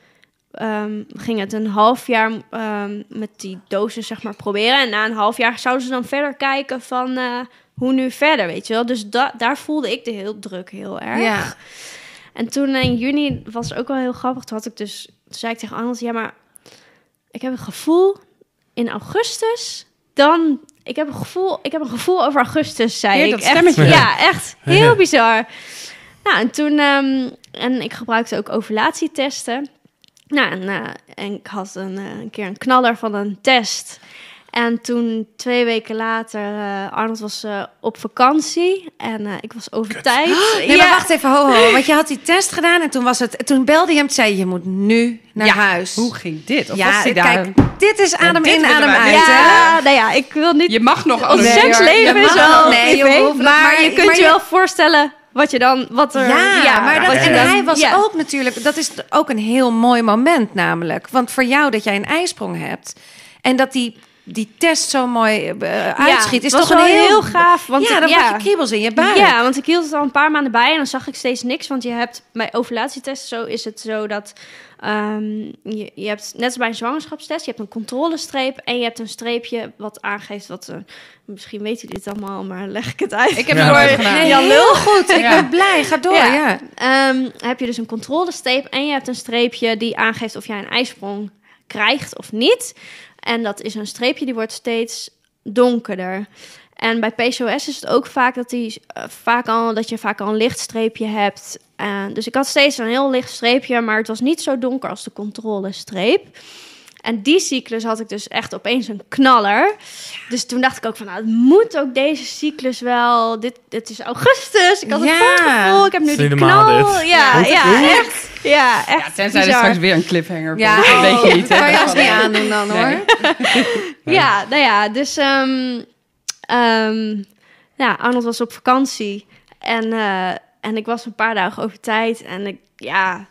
D: ehm, we gingen het een half jaar ehm, met die dosis, zeg maar, proberen. En na een half jaar zouden ze dan verder kijken van... eh, hoe nu verder, weet je wel? Dus da daar voelde ik de heel druk heel erg.
B: Ja.
D: En toen in juni was het ook wel heel grappig. Toen had ik dus, toen zei ik tegen Arnold, ja, maar ik heb een gevoel in augustus. Dan, ik heb een gevoel, ik heb een gevoel over augustus, zei ik.
A: dat
D: Echt,
A: stemmetje.
D: ja, echt heel bizar. Nou, en toen, ehm, en ik gebruikte ook ovulatietesten. Nou, en, eh, en ik had een, eh, een keer een knaller van een test. En toen, twee weken later, eh, Arnold was eh, op vakantie en eh, ik was over tijd.
B: Nee, maar wacht even, ho, ho. Want je had die test gedaan en toen, was het, toen belde je hem en zei je moet nu naar
A: Ja,
B: huis.
A: Hoe ging dit? Of
B: ja,
A: was hij daar?
B: kijk, dit is adem
A: dit
B: in, adem uit. hè?
D: Ja, nou ja, ik wil niet...
A: Je mag nog
D: Ons seksleven is wel
B: nee,
D: maar,
B: maar-
D: je kunt
B: maar
D: je
B: je-
D: wel voorstellen wat je dan... Wat er,
B: Ja, maar dat,
D: wat je
B: en
D: dan-
B: hij was
D: ja.
B: ook natuurlijk, dat is ook een heel mooi moment namelijk. Want voor jou dat jij een ijsprong hebt en dat die, die test zo mooi eh, uitschiet, is toch een
D: wel
B: heel,
D: heel gaaf. Want
B: ja, dan
D: ja.
B: je kriebels in je buik.
D: Ja, want ik hield het al een paar maanden bij en dan zag ik steeds niks. Want je hebt bij ovulatietesten zo is het zo dat ehm, je, je hebt net als bij een zwangerschapstest, je hebt een controlestreep en je hebt een streepje wat aangeeft wat. eh, misschien weten jullie het allemaal, maar leg ik het uit.
A: Ik heb
C: Ja,
A: het.
B: Nee,
D: Jan
B: heel goed. Ik
A: Ja.
B: ben blij. Ga door.
D: Ja.
B: Ja.
D: Ehm, heb je dus een controlestreep en je hebt een streepje die aangeeft of jij een ijsprong krijgt of niet. En dat is een streepje die wordt steeds donkerder. En bij PCOS is het ook vaak dat, die, eh, vaak al, dat je vaak al een licht streepje hebt. Eh, dus ik had steeds een heel licht streepje, maar het was niet zo donker als de controlestreep. En die cyclus had ik dus echt opeens een knaller. Dus toen dacht ik ook van, nou, het moet ook deze cyclus wel. Dit, dit is augustus. Ik had het
B: Ja.
D: voorgevoel. Ik heb nu die knal.
C: dit.
D: Ja,
C: Goed,
D: ja,
C: goed.
D: echt. Ja, echt.
A: Ja, tenzij er
D: bizar.
A: straks weer een cliffhanger
B: Ja,
A: komt. Dat weet je niet. hè.
B: kan je ons niet aandoen dan hoor.
A: Nee.
D: Ja, nou ja, dus ehm, ehm, ja, Arnold was op vakantie en, eh, en ik was een paar dagen over tijd en ik, ja,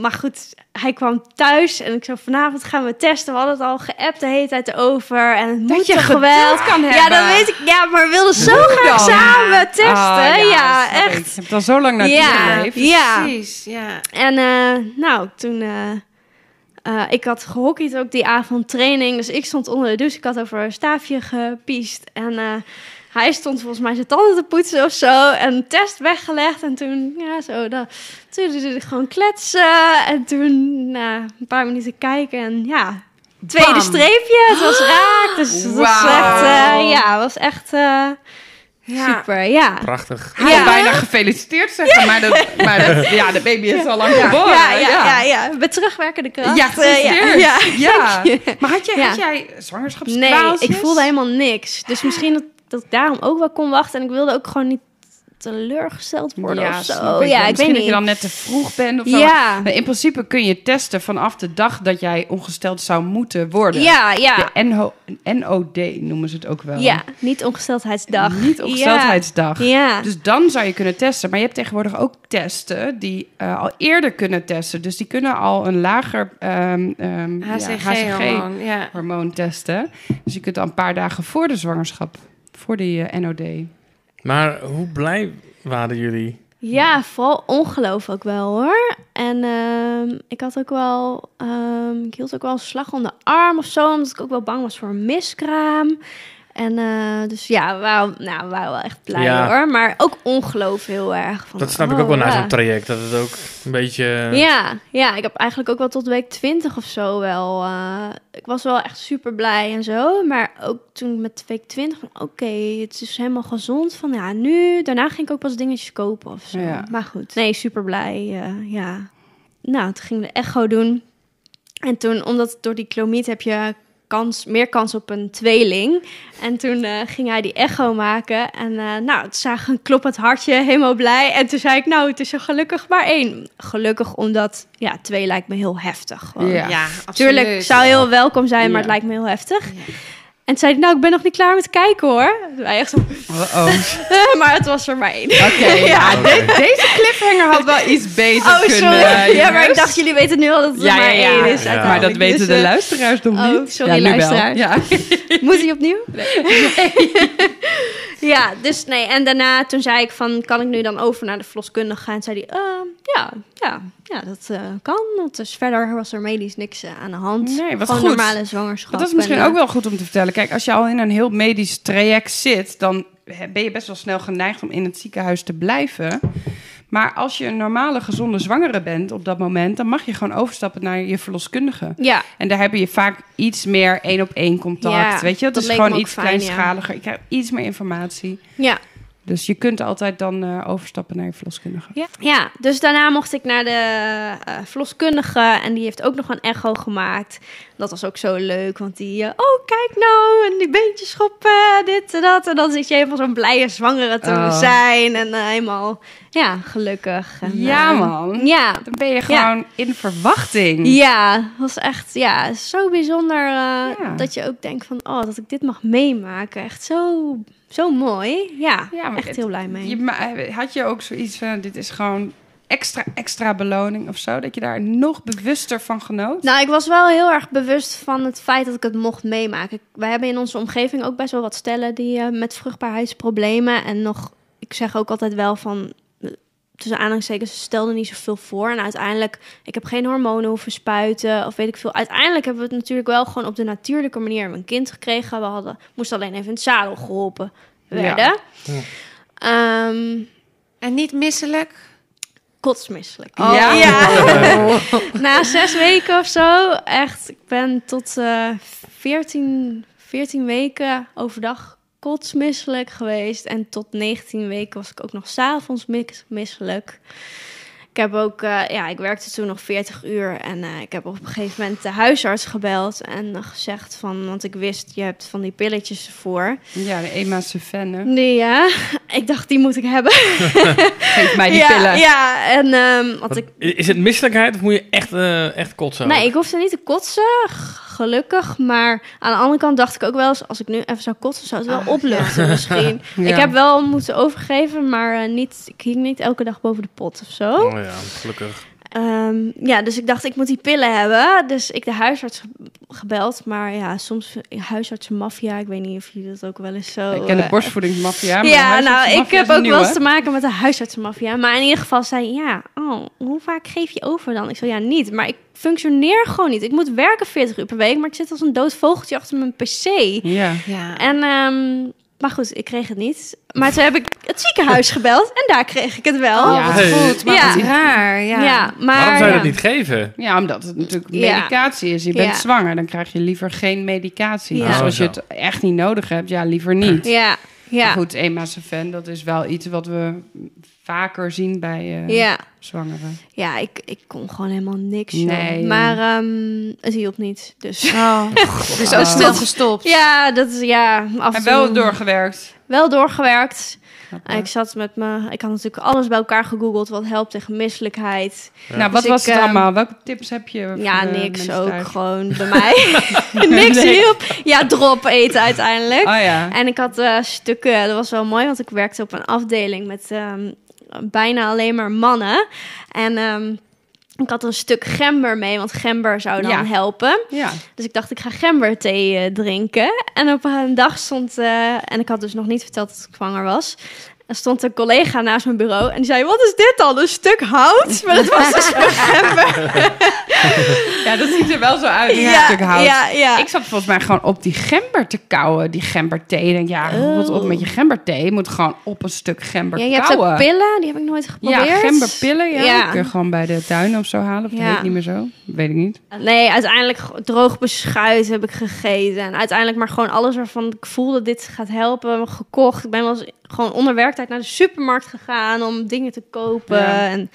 D: maar goed, hij kwam thuis en ik zo vanavond gaan we testen. We hadden het al geappt de hele tijd over en het moet
A: je
D: wel.
A: kan
D: Ja, dat weet ik. Ja, maar we wilden zo graag
A: dan?
D: samen testen.
A: Ah,
D: ja,
A: snap ik.
D: echt.
A: Ik heb het al zo lang naar
D: Ja.
A: geleefd.
D: Ja.
B: Precies, ja.
D: En eh, nou, toen... eh, eh, ik had gehockeyd ook die avond training. Dus ik stond onder de douche. Ik had over een staafje gepiest. En hij stond volgens mij zijn tanden te poetsen of zo. En een test weggelegd. En toen, ja, zo. Dan, toen gewoon kletsen. En toen, nou, een paar minuten kijken. En ja, tweede
B: Bam.
D: streepje. Het was raak. Dus het was echt, eh, ja, het was echt eh,
B: Ja.
D: super. Ja.
C: Prachtig.
D: Ja.
A: had bijna gefeliciteerd zeggen, maar, dat, maar dat, ja, de baby is al lang geboren.
D: Ja, ja, ja, ja, Met terugwerkende kracht.
A: Ja,
D: eh,
A: gefeliciteerd.
D: ja.
A: Ja. Maar had, je,
D: Ja.
A: had jij
D: Nee,
A: zwangerschapskwaaltjes?
D: ik voelde helemaal niks. Dus misschien dat, dat ik daarom ook wel kon wachten. En ik wilde ook gewoon niet teleurgesteld worden
A: ja,
D: of zo.
A: ik.
D: Ja, ik
A: Misschien
D: weet
A: dat
D: niet.
A: je dan net te vroeg bent of zo.
D: ja.
A: Maar in principe kun je testen vanaf de dag dat jij ongesteld zou moeten worden.
D: ja, ja.
A: De NO NOD noemen ze het ook wel.
D: Ja, niet ongesteldheidsdag.
A: Niet ongesteldheidsdag.
D: Ja. ja.
A: Dus dan zou je kunnen testen. Maar je hebt tegenwoordig ook testen die eh, al eerder kunnen testen. Dus die kunnen al een lager ehm, ehm, ja,
B: HCG-hormoon, ja.
A: hormoon testen. Dus je kunt al een paar dagen voor de zwangerschap, voor die eh, NOD.
C: Maar hoe blij waren jullie?
D: Ja, vooral ongeloof ook wel hoor. En ehm, ik had ook wel, ehm, ik hield ook wel een slag om de arm of zo, omdat ik ook wel bang was voor een miskraam. En eh, dus ja, we waren, nou, we waren wel echt blij
C: Ja.
D: hoor. Maar ook ongeloof heel erg. Van,
C: Dat snap ik
D: oh,
C: ook wel na
D: ja.
C: zo'n traject. Dat het ook een beetje...
D: Ja, ja, ik heb eigenlijk ook wel tot week 20 of zo wel. eh, ik was wel echt super blij en zo. Maar ook toen met week 20 van oké, het is helemaal gezond. Van ja, nu. Daarna ging ik ook pas dingetjes kopen of zo.
A: Ja.
D: Maar goed, nee, super blij. eh, ja. Nou, toen ging de echo doen. En toen, omdat door die klomiet heb je kans, meer kans op een tweeling. En toen eh, ging hij die echo maken. En eh, nou, het zag een kloppend hartje, helemaal blij. En toen zei ik, nou, het is er gelukkig maar één. Gelukkig omdat, ja, twee lijkt me heel heftig. gewoon.
A: Ja.
B: Ja,
D: Tuurlijk,
B: absoluut.
D: zou heel welkom zijn, maar
A: Ja.
D: het lijkt me heel heftig. En toen zei hij, nou, ik ben nog niet klaar met kijken hoor. Wij echt zo,
A: Oh,
D: maar het was er maar één.
A: Oké, ja, de- deze cliffhanger had wel iets beter
D: Oh,
A: kunnen.
D: sorry. ja, maar ik dacht, jullie weten nu al dat het
A: Ja,
D: er maar
A: ja,
D: één is.
C: Ja.
A: Maar dat weten
D: Dus,
A: de
D: eh,
A: luisteraars nog
D: oh,
A: niet.
D: sorry, luisteraars.
A: Ja.
D: Moet hij opnieuw? ja, dus nee. En daarna toen zei ik van, kan ik nu dan over naar de verloskundige? En zei hij, ehm, ja, ja, ja, dat eh, kan. Want dus verder was er medisch niks eh, aan de hand.
A: Nee, wat
D: Gewoon
A: goed.
D: normale zwangerschap.
A: Dat is misschien
D: En,
A: ook wel goed om te vertellen. Kijk, als je al in een heel medisch traject zit, dan ben je best wel snel geneigd om in het ziekenhuis te blijven. Maar als je een normale, gezonde zwangere bent op dat moment, dan mag je gewoon overstappen naar je verloskundige.
D: Ja,
A: En daar heb je vaak iets meer één op één contact.
D: Ja,
A: weet je,
D: dat
A: is gewoon iets
D: fijn,
A: kleinschaliger. Je krijgt iets meer informatie.
D: ja.
A: Dus je kunt altijd dan eh, overstappen naar je verloskundige.
D: Ja. ja, dus daarna mocht ik naar de eh, verloskundige en die heeft ook nog een echo gemaakt. Dat was ook zo leuk, want die, eh, oh kijk nou, en die beentjes schoppen, dit en dat. En dan zit je helemaal zo'n blije zwangere te
A: Oh.
D: zijn en helemaal, ja, gelukkig. En,
A: Ja, man.
D: Ja,
A: Dan ben je gewoon in verwachting.
D: ja, het was echt ja, zo bijzonder
A: Ja.
D: dat je ook denkt van, oh, dat ik dit mag meemaken. Echt zo, zo mooi. Ja,
A: Ja,
D: echt
A: het-
D: heel blij mee.
A: Je, had je ook zoiets van, dit is gewoon extra, extra beloning of zo? Dat je daar nog bewuster van genoot?
D: Nou, ik was wel heel erg bewust van het feit dat ik het mocht meemaken. Wij hebben in onze omgeving ook best wel wat stellen die eh, met vruchtbaarheidsproblemen en nog, ik zeg ook altijd wel van, tussen aanhalingstekens, ze stelden niet zoveel voor. En uiteindelijk, ik heb geen hormonen hoeven spuiten of weet ik veel. Uiteindelijk hebben we het natuurlijk wel gewoon op de natuurlijke manier een kind gekregen. We hadden, moesten alleen even in het zadel geholpen werden.
C: Ja.
D: Ehm,
B: En niet misselijk?
D: kotsmisselijk.
A: Oh. Ja?
D: Ja. Na zes weken of zo, echt, ik ben tot eh 14, 14 weken overdag kotsmisselijk geweest. En tot 19 weken was ik ook nog s'avonds mis- misselijk. Ik heb ook, eh, ja, ik werkte toen nog 40 uur en eh, ik heb op een gegeven moment de huisarts gebeld en gezegd van, want ik wist, je hebt van die pilletjes ervoor.
A: Ja, de Ema Sufenne.
D: Nee, ja, ik dacht, die moet ik hebben.
A: Geef mij die
D: ja,
A: pillen.
D: Ja, en ehm want
C: Wat-
D: ik,
C: Is het misselijkheid of moet je echt, eh, echt kotsen?
D: Nee, ik hoefde niet te kotsen, gelukkig. Maar aan de andere kant dacht ik ook wel eens... als ik nu even zou kotsen, zou het wel
B: Ah,
D: opluchten misschien.
A: Ja.
D: Ik heb wel moeten overgeven, maar eh, niet, ik hing niet elke dag boven de pot of zo.
C: Oh ja, gelukkig.
D: Ehm, ja, dus ik dacht, ik moet die pillen hebben. Dus ik de huisarts ge- gebeld. Maar ja, soms huisartsenmafia. Ik weet niet of jullie dat ook wel eens zo...
A: Ik ken de
D: eh,
A: borstvoedingsmafia. maar de
D: ja, nou, ik heb ook wel eens te maken met de huisartsenmafia. Maar in ieder geval zei hij, ja, oh, hoe vaak geef je over dan? Ik zei, ja, niet. Maar ik functioneer gewoon niet. Ik moet werken 40 uur per week, maar ik zit als een dood vogeltje achter mijn pc.
A: Ja.
B: Ja.
D: En, ehm, maar goed, ik kreeg het niet. Maar toen heb ik het ziekenhuis gebeld en daar kreeg ik het wel.
B: Oh,
A: Ja.
C: Hey.
B: goed. Maar
D: Ja.
B: wat raar. Ja.
D: Ja, maar...
C: Waarom zou je
D: ja.
C: dat niet geven?
A: ja, omdat het natuurlijk medicatie is. Je bent
D: Ja.
A: zwanger, dan krijg je liever geen medicatie.
D: Ja.
A: Dus
C: Oh,
A: als je het echt niet nodig hebt, ja, liever niet.
D: Ja,
A: Maar
D: ja,
A: goed, Ema Sufenne, dat is wel iets wat we vaker zien bij eh,
D: ja.
A: zwangeren.
D: Ja, ik, ik kon gewoon helemaal niks.
A: Nee.
D: Maar ehm, het hielp niet, dus...
B: Oh. Dus ook
A: Oh.
B: snel gestopt.
D: Ja, dat is ja. Af en
A: wel doorgewerkt.
D: wel doorgewerkt. Ik zat met me, ik had natuurlijk alles bij elkaar gegoogeld wat helpt tegen misselijkheid.
A: Nou, wat
D: Dus
A: was
D: ik,
A: het
D: ehm,
A: allemaal? Welke tips heb je? voor
D: Ja, niks ook
A: thuis?
D: gewoon bij mij. niks hielp. Ja, drop eten uiteindelijk.
A: Oh ja.
D: En ik had eh, stukken, dat was wel mooi, want ik werkte op een afdeling met ehm, bijna alleen maar mannen. En ehm, ik had een stuk gember mee, want gember zou dan
A: Ja.
D: helpen.
A: Ja.
D: Dus ik dacht, ik ga gemberthee eh, drinken. En op een dag stond, eh, en ik had dus nog niet verteld dat ik zwanger was. Er stond een collega naast mijn bureau en die zei: Wat is dit dan? Een stuk hout? Maar dat was dus gember.
A: ja, dat ziet er wel zo uit. Een stuk hout.
D: ja, ja.
A: Ik zat volgens mij gewoon op die gember te kauwen, die gemberthee. Ik denk, ja, wat op met je gemberthee. Je moet gewoon op een stuk gember
D: Ja, je hebt
A: kauwen.
D: ook pillen, die heb ik nooit geprobeerd.
A: Ja, gemberpillen, ja.
D: Ja.
A: Kun je gewoon bij de tuin of zo halen. Of dat
D: Ja.
A: heet niet meer zo. Weet ik niet.
D: Nee, uiteindelijk droog beschuit heb ik gegeten. En uiteindelijk maar gewoon alles waarvan ik voelde dit gaat helpen, gekocht. Ik ben wel eens gewoon onder werktijd naar de supermarkt gegaan om dingen te kopen.
A: Ja.
D: En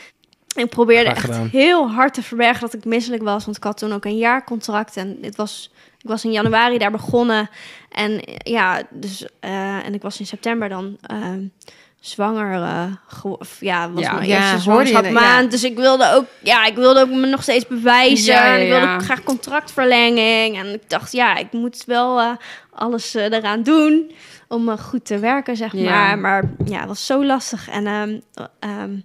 D: ik probeerde
C: Graag
D: echt
C: gedaan.
D: heel hard te verbergen dat ik misselijk was. Want ik had toen ook een jaarcontract. En dit was, ik was in januari daar begonnen. En ja, dus, eh, en ik was in september dan ehm, zwanger. of ja, was
A: Ja.
D: mijn
B: Ja,
D: eerste zwangerschapmaand.
B: ja.
D: Dus ik wilde ook, ja, ik wilde ook me nog steeds bewijzen. Ik wilde ook graag contractverlenging. En ik dacht, ja, ik moet wel eh, alles eh, eraan doen om eh, goed te werken, zeg
A: Ja.
D: maar. Maar ja, het was zo lastig. En ehm,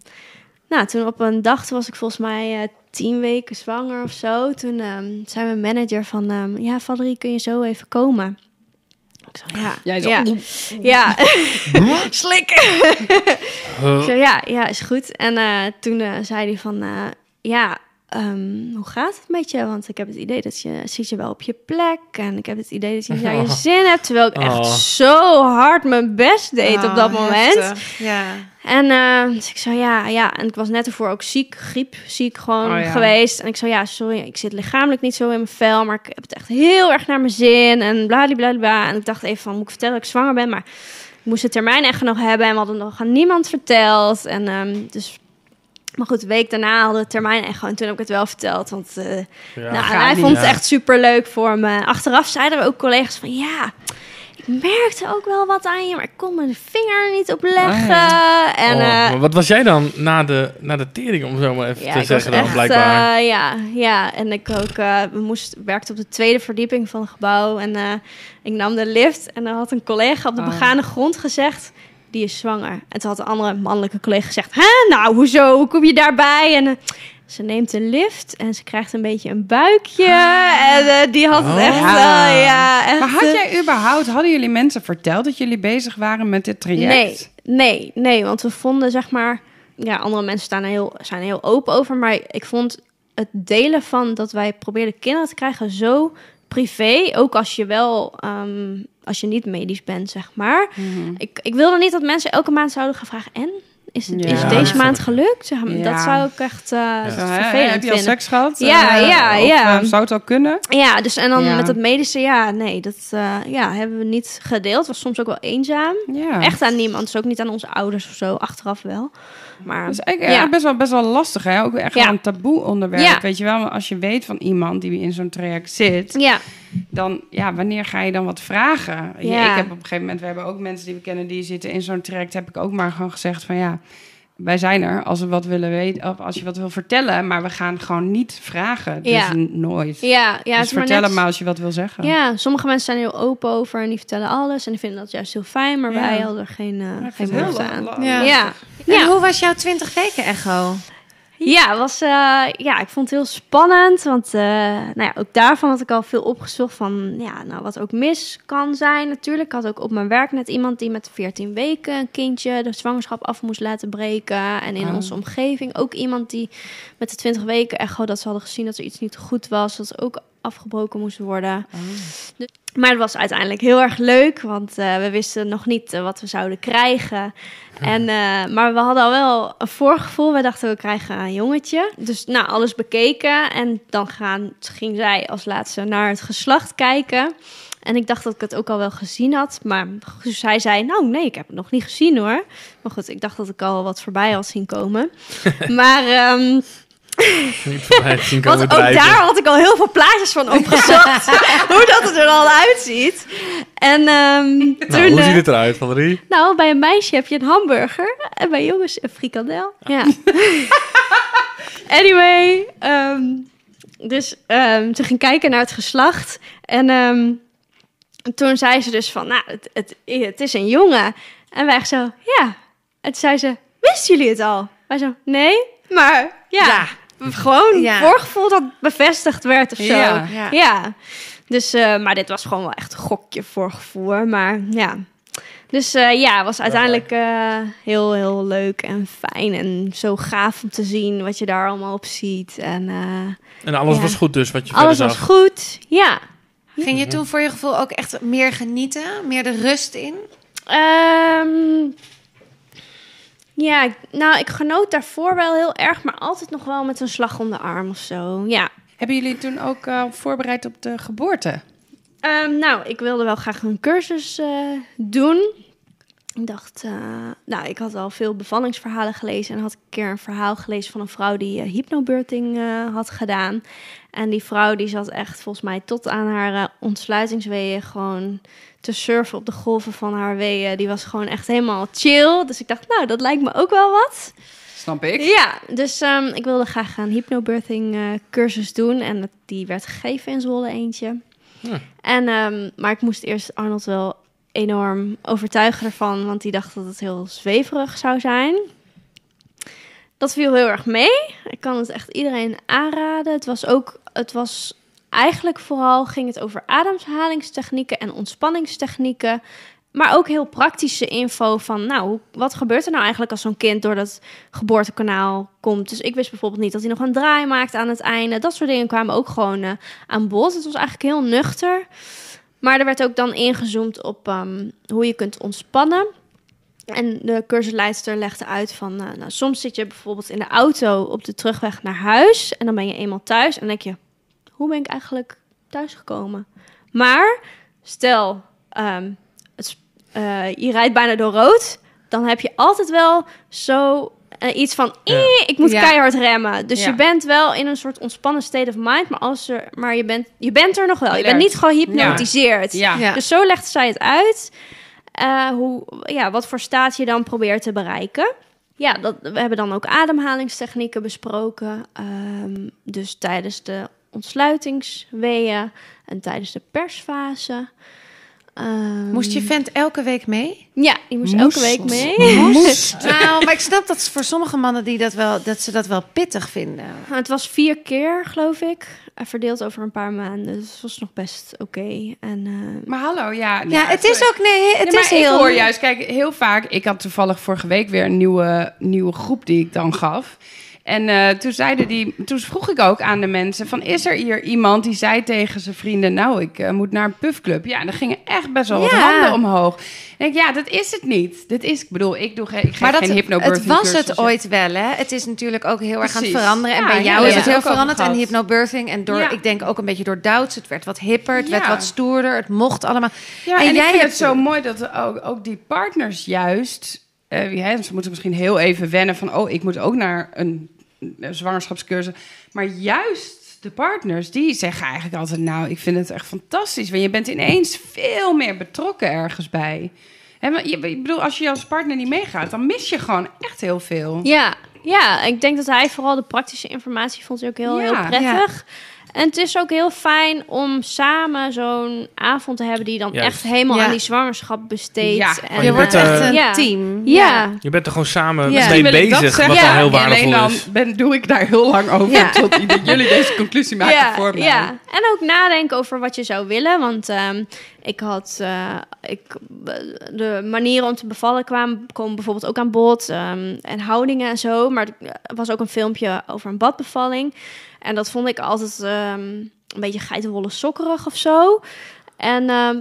D: nou, toen op een dag, toen was ik volgens mij eh, tien weken zwanger of zo. Toen ehm, zei mijn manager van, ja, Valerie, kun je zo even komen? Zei, ja,
A: Jij zo,
D: ja, ja. zei, ja, ja, is goed. En toen zei hij van, ja, ehm, hoe gaat het met je? Want ik heb het idee dat je ziet je wel op je plek. En ik heb het idee dat je niet naar je zin hebt. Terwijl ik echt
C: Oh.
D: zo hard mijn best deed op dat
B: Oh,
D: moment.
B: heftig. Ja.
D: En eh, dus ik zei, ja, ja. En ik was net ervoor ook ziek, griepziek gewoon
A: Oh, ja.
D: geweest. En ik zei, ja, sorry, ik zit lichamelijk niet zo in mijn vel. Maar ik heb het echt heel erg naar mijn zin. En bladibladibla. En ik dacht even van, moet ik vertellen dat ik zwanger ben? Maar ik moest de termijn echt nog hebben. En we hadden nog aan niemand verteld. En ehm, dus... Maar goed, een week daarna hadden we termijn. En toen heb ik het wel verteld. Want eh,
C: Ja.
D: nou, hij
A: niet.
D: vond het
C: Ja.
D: echt super leuk voor me. Achteraf zeiden we ook collega's van ja. Ik merkte ook wel wat aan je, maar ik kon mijn vinger er niet op leggen.
A: Oh,
D: En
C: Oh,
D: eh,
C: wat was jij dan na de, na de tering, om zo maar even
D: ja,
C: te zeggen dan,
D: echt,
C: blijkbaar?
D: eh, ja, ja, en ik ook, eh, we moesten, werkte op de tweede verdieping van het gebouw. En eh, ik nam de lift en dan had een collega op de
A: Oh.
D: begane grond gezegd, die is zwanger. En toen had een andere mannelijke collega gezegd, hè, nou, hoezo, hoe kom je daarbij? En eh, ze neemt de lift en ze krijgt een beetje een buikje. En eh, die had het
C: Oh.
D: echt wel, ja. Echt,
A: Maar had
D: eh,
A: jij überhaupt, hadden jullie mensen verteld dat jullie bezig waren met dit traject?
D: Nee, nee, nee, want we vonden zeg maar, ja, andere mensen staan heel, zijn heel open over, maar ik vond het delen van dat wij probeerden kinderen te krijgen zo privé, ook als je wel, ehm, als je niet medisch bent, zeg maar.
A: Mhm.
D: Ik, ik wilde niet dat mensen elke maand zouden gaan vragen, en? Is, het,
A: Ja.
D: is
A: Ja,
D: deze maand gelukt? Zeg maar,
A: Ja.
D: Dat zou ik echt eh,
A: hè,
D: vervelend
A: heb je al
D: vinden.
A: seks gehad?
D: Ja,
A: Eh,
D: ja,
A: of,
D: ja.
A: eh, zou het al kunnen?
D: Ja, dus en dan
A: Ja.
D: met het medische, ja, nee, dat eh, ja, hebben we niet gedeeld. Was soms ook wel eenzaam.
A: Ja.
D: Echt aan niemand, dus ook niet aan onze ouders of zo, achteraf wel. Maar
A: Dat is eigenlijk
D: Ja.
A: best, wel, best wel lastig, hè? Ook echt
D: Ja.
A: een taboe onderwerp.
D: Ja.
A: Weet je wel, maar als je weet van iemand die in zo'n traject zit,
D: ja,
A: dan, ja, wanneer ga je dan wat vragen? Ja. Ik heb op een gegeven moment, we hebben ook mensen die we kennen die zitten in zo'n traject, heb ik ook maar gewoon gezegd van ja, wij zijn er als we wat willen weten, of als je wat wil vertellen, maar we gaan gewoon niet vragen. Dus nooit.
D: ja, ja.
A: dus
D: is maar net-
A: als je wat wil zeggen.
D: Ja, sommige mensen zijn heel open over en die vertellen alles en die vinden dat juist heel fijn, maar wij hadden er geen, uh, geen behoefte aan.
B: Ja. En
D: Ja.
B: hoe was jouw 20 weken echo?
D: Ja, was, eh, ja, ik vond het heel spannend. Want eh, nou ja, ook daarvan had ik al veel opgezocht van ja, nou, wat ook mis kan zijn natuurlijk. Ik had ook op mijn werk net iemand die met 14 weken een kindje de zwangerschap af moest laten breken. En in
A: Oh.
D: onze omgeving ook iemand die met de 20 weken echo dat ze hadden gezien dat er iets niet goed was. Dat ze ook afgebroken moest worden. Dus- maar het was uiteindelijk heel erg leuk, want eh, we wisten nog niet eh, wat we zouden krijgen. En, eh, maar we hadden al wel een voorgevoel. We dachten, we krijgen een jongetje. Dus nou, alles bekeken. En dan gaan, ging zij als laatste naar het geslacht kijken. En ik dacht dat ik het ook al wel gezien had. Maar zij zei, nou nee, ik heb het nog niet gezien hoor. Maar goed, ik dacht dat ik al wat voorbij had zien komen. maar... ehm,
C: Niet voorbij zien komen
D: Want ook
C: drijven.
D: daar had ik al heel veel plaatjes van opgezocht. hoe dat het er al uitziet. En ehm, toen...
C: Nou, hoe
D: eh,
C: ziet het eruit, Valerie?
D: Nou, bij een meisje heb je een hamburger. En bij jongens een frikandel. Ja. anyway. ehm, dus ehm, ze ging kijken naar het geslacht. En ehm, toen zei ze dus van, nou, het, het, het is een jongen. En wij zo, ja. En toen zei ze, wisten jullie het al? Wij zo, nee. Maar ja, gewoon
B: Ja.
D: voorgevoel dat bevestigd werd of zo.
A: Ja.
B: Ja.
D: Ja. Dus, eh, maar dit was gewoon wel echt een gokje voorgevoel. hoor. Maar ja. Dus eh, ja, het was uiteindelijk eh, heel, heel leuk en fijn. En zo gaaf om te zien wat je daar allemaal op ziet. En eh,
C: En alles
D: Ja.
C: was goed dus, wat je
D: alles
C: verder
D: was
C: zag.
D: goed. Ja.
B: Ging je toen voor je gevoel ook echt meer genieten? Meer de rust in?
D: Ehm, ja, nou, ik genoot daarvoor wel heel erg. Maar altijd nog wel met een slag om de arm of zo. Ja.
A: Hebben jullie toen ook eh, voorbereid op de geboorte?
D: Ehm, nou, ik wilde wel graag een cursus eh, doen. Ik dacht, eh, nou, ik had al veel bevallingsverhalen gelezen. En had een keer een verhaal gelezen van een vrouw die hypnobirthing had gedaan. En die vrouw die zat echt volgens mij tot aan haar eh, ontsluitingsweeën gewoon te surfen op de golven van haar weeën. Die was gewoon echt helemaal chill. Dus ik dacht, nou, dat lijkt me ook wel wat.
A: Snap ik.
D: Ja, dus ehm, ik wilde graag een hypnobirthing eh, cursus doen. En die werd gegeven in Zwolle eentje.
C: Hm.
D: En, ehm, maar ik moest eerst Arnold wel enorm overtuigen ervan. Want die dacht dat het heel zweverig zou zijn. Dat viel heel erg mee. Ik kan het echt iedereen aanraden. Het was ook... Het was eigenlijk vooral ging het over ademhalingstechnieken en ontspanningstechnieken. Maar ook heel praktische info van, nou, wat gebeurt er nou eigenlijk als zo'n kind door dat geboortekanaal komt? Dus ik wist bijvoorbeeld niet dat hij nog een draai maakt aan het einde. Dat soort dingen kwamen ook gewoon eh, aan bod. Het was eigenlijk heel nuchter. Maar er werd ook dan ingezoomd op ehm, hoe je kunt ontspannen. En de cursusleidster legde uit van, eh, nou, soms zit je bijvoorbeeld in de auto op de terugweg naar huis. En dan ben je eenmaal thuis en dan denk je, hoe ben ik eigenlijk thuisgekomen? Maar stel, ehm, het, eh, je rijdt bijna door rood. Dan heb je altijd wel zo eh, iets van,
C: Ja.
D: "Eh, ik moet
A: Ja.
D: keihard remmen. Dus
A: Ja.
D: je bent wel in een soort ontspannen state of mind. Maar, als er, maar je, bent, je bent er nog wel. Je bent niet gehypnotiseerd.
A: Ja.
B: Ja.
D: Dus zo legt zij het uit. Eh, hoe, ja, wat voor staat je dan probeert te bereiken. Ja, dat, we hebben dan ook ademhalingstechnieken besproken. Ehm, dus tijdens de ontsluitingsweeën en tijdens de persfase. Ehm,
B: Moest je vent elke week mee?
D: Ja, die moest
A: Moest.
D: elke week mee.
B: Nou, maar ik snap dat voor sommige mannen die dat wel, dat ze dat wel pittig vinden.
D: Het was vier keer, geloof ik. eh, Verdeeld over een paar maanden. Dus het was nog best oké. En eh,
A: Maar hallo, ja.
B: Ja, het is ook nee, het
A: Nee, maar
B: is heel.
A: ik hoor juist, kijk, heel vaak... Ik had toevallig vorige week weer een nieuwe, nieuwe groep die ik dan gaf. En eh, toen, zeiden die, toen vroeg ik ook aan de mensen van... is er hier iemand die zei tegen zijn vrienden... nou, ik eh, moet naar een puffclub. Ja, en dan gingen echt best wel wat
B: Ja.
A: handen omhoog. En ik, ja, dat is het niet. Dit is, ik bedoel, ik doe geen, ik geef
B: Maar dat,
A: geen
B: het was het ooit wel, hè? Het is natuurlijk ook heel erg aan het veranderen. En
A: Ja,
B: bij jou is het heel veranderd. En hypnobirthing. En door, ik denk ook een beetje door Douds. Het werd wat hipper, het werd wat stoerder. Het mocht allemaal.
A: Ja,
B: En
A: en,
B: jij
A: ik vind
B: hebt-
A: het zo mooi dat ook, ook die partners juist... eh, ja, ze moeten misschien heel even wennen van... oh, ik moet ook naar een zwangerschapscursus. Maar juist de partners, die zeggen eigenlijk altijd... nou, ik vind het echt fantastisch. Want je bent ineens veel meer betrokken ergens bij. Je, ik bedoel, als je als partner niet meegaat... dan mis je gewoon echt heel veel.
D: ja, ja, ik denk dat hij vooral de praktische informatie vond hij ook heel,
A: Ja,
D: heel prettig. En het is ook heel fijn om samen zo'n avond te hebben die dan
C: Juist.
D: echt helemaal
B: Ja.
D: aan die zwangerschap besteedt.
A: Ja,
D: en,
C: je
B: Je wordt echt
C: eh,
B: een
D: ja.
B: team.
D: Ja.
C: Je bent er gewoon samen
B: Ja.
C: mee bezig, wat
D: Ja.
C: dan heel waardevol
A: dan
C: is.
A: ben, doe ik daar heel lang over...
B: Ja.
A: tot jullie deze conclusie maken
D: ja,
A: voor mij.
D: Ja, en ook nadenken over wat je zou willen. Want ehm, ik had... eh, ik, de manieren om te bevallen kwamen, komen bijvoorbeeld ook aan bod. ehm, en houdingen en zo. Maar er was ook een filmpje over een badbevalling. En dat vond ik altijd ehm, een beetje geitenwolle sokkerig of zo. En ehm,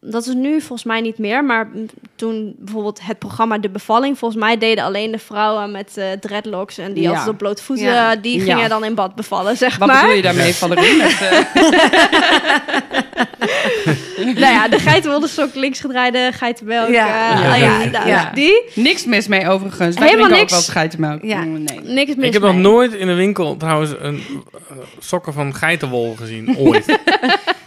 D: dat is nu volgens mij niet meer. Maar toen bijvoorbeeld het programma De Bevalling... volgens mij deden alleen de vrouwen met eh, dreadlocks... en die
A: Ja.
D: altijd op blote voeten...
B: Ja.
D: die
A: Ja.
D: gingen dan in bad bevallen, zeg
A: Wat
D: maar.
A: bedoel je daarmee, Valerie? Met, eh,
D: nou ja, de geitenwollenstok, linksgedraaide geitenmelk.
B: Ja.
D: Ja,
B: Ja.
D: ja,
B: Ja.
D: nou,
B: Ja.
D: die.
E: Niks mis mee overigens. Wij
D: Helemaal niks.
E: ook wel geitenmelk.
B: Ja.
E: Mm, Nee.
D: Niks mis
C: Ik heb nog nooit in de winkel trouwens een eh, sokken van geitenwol gezien. Ooit.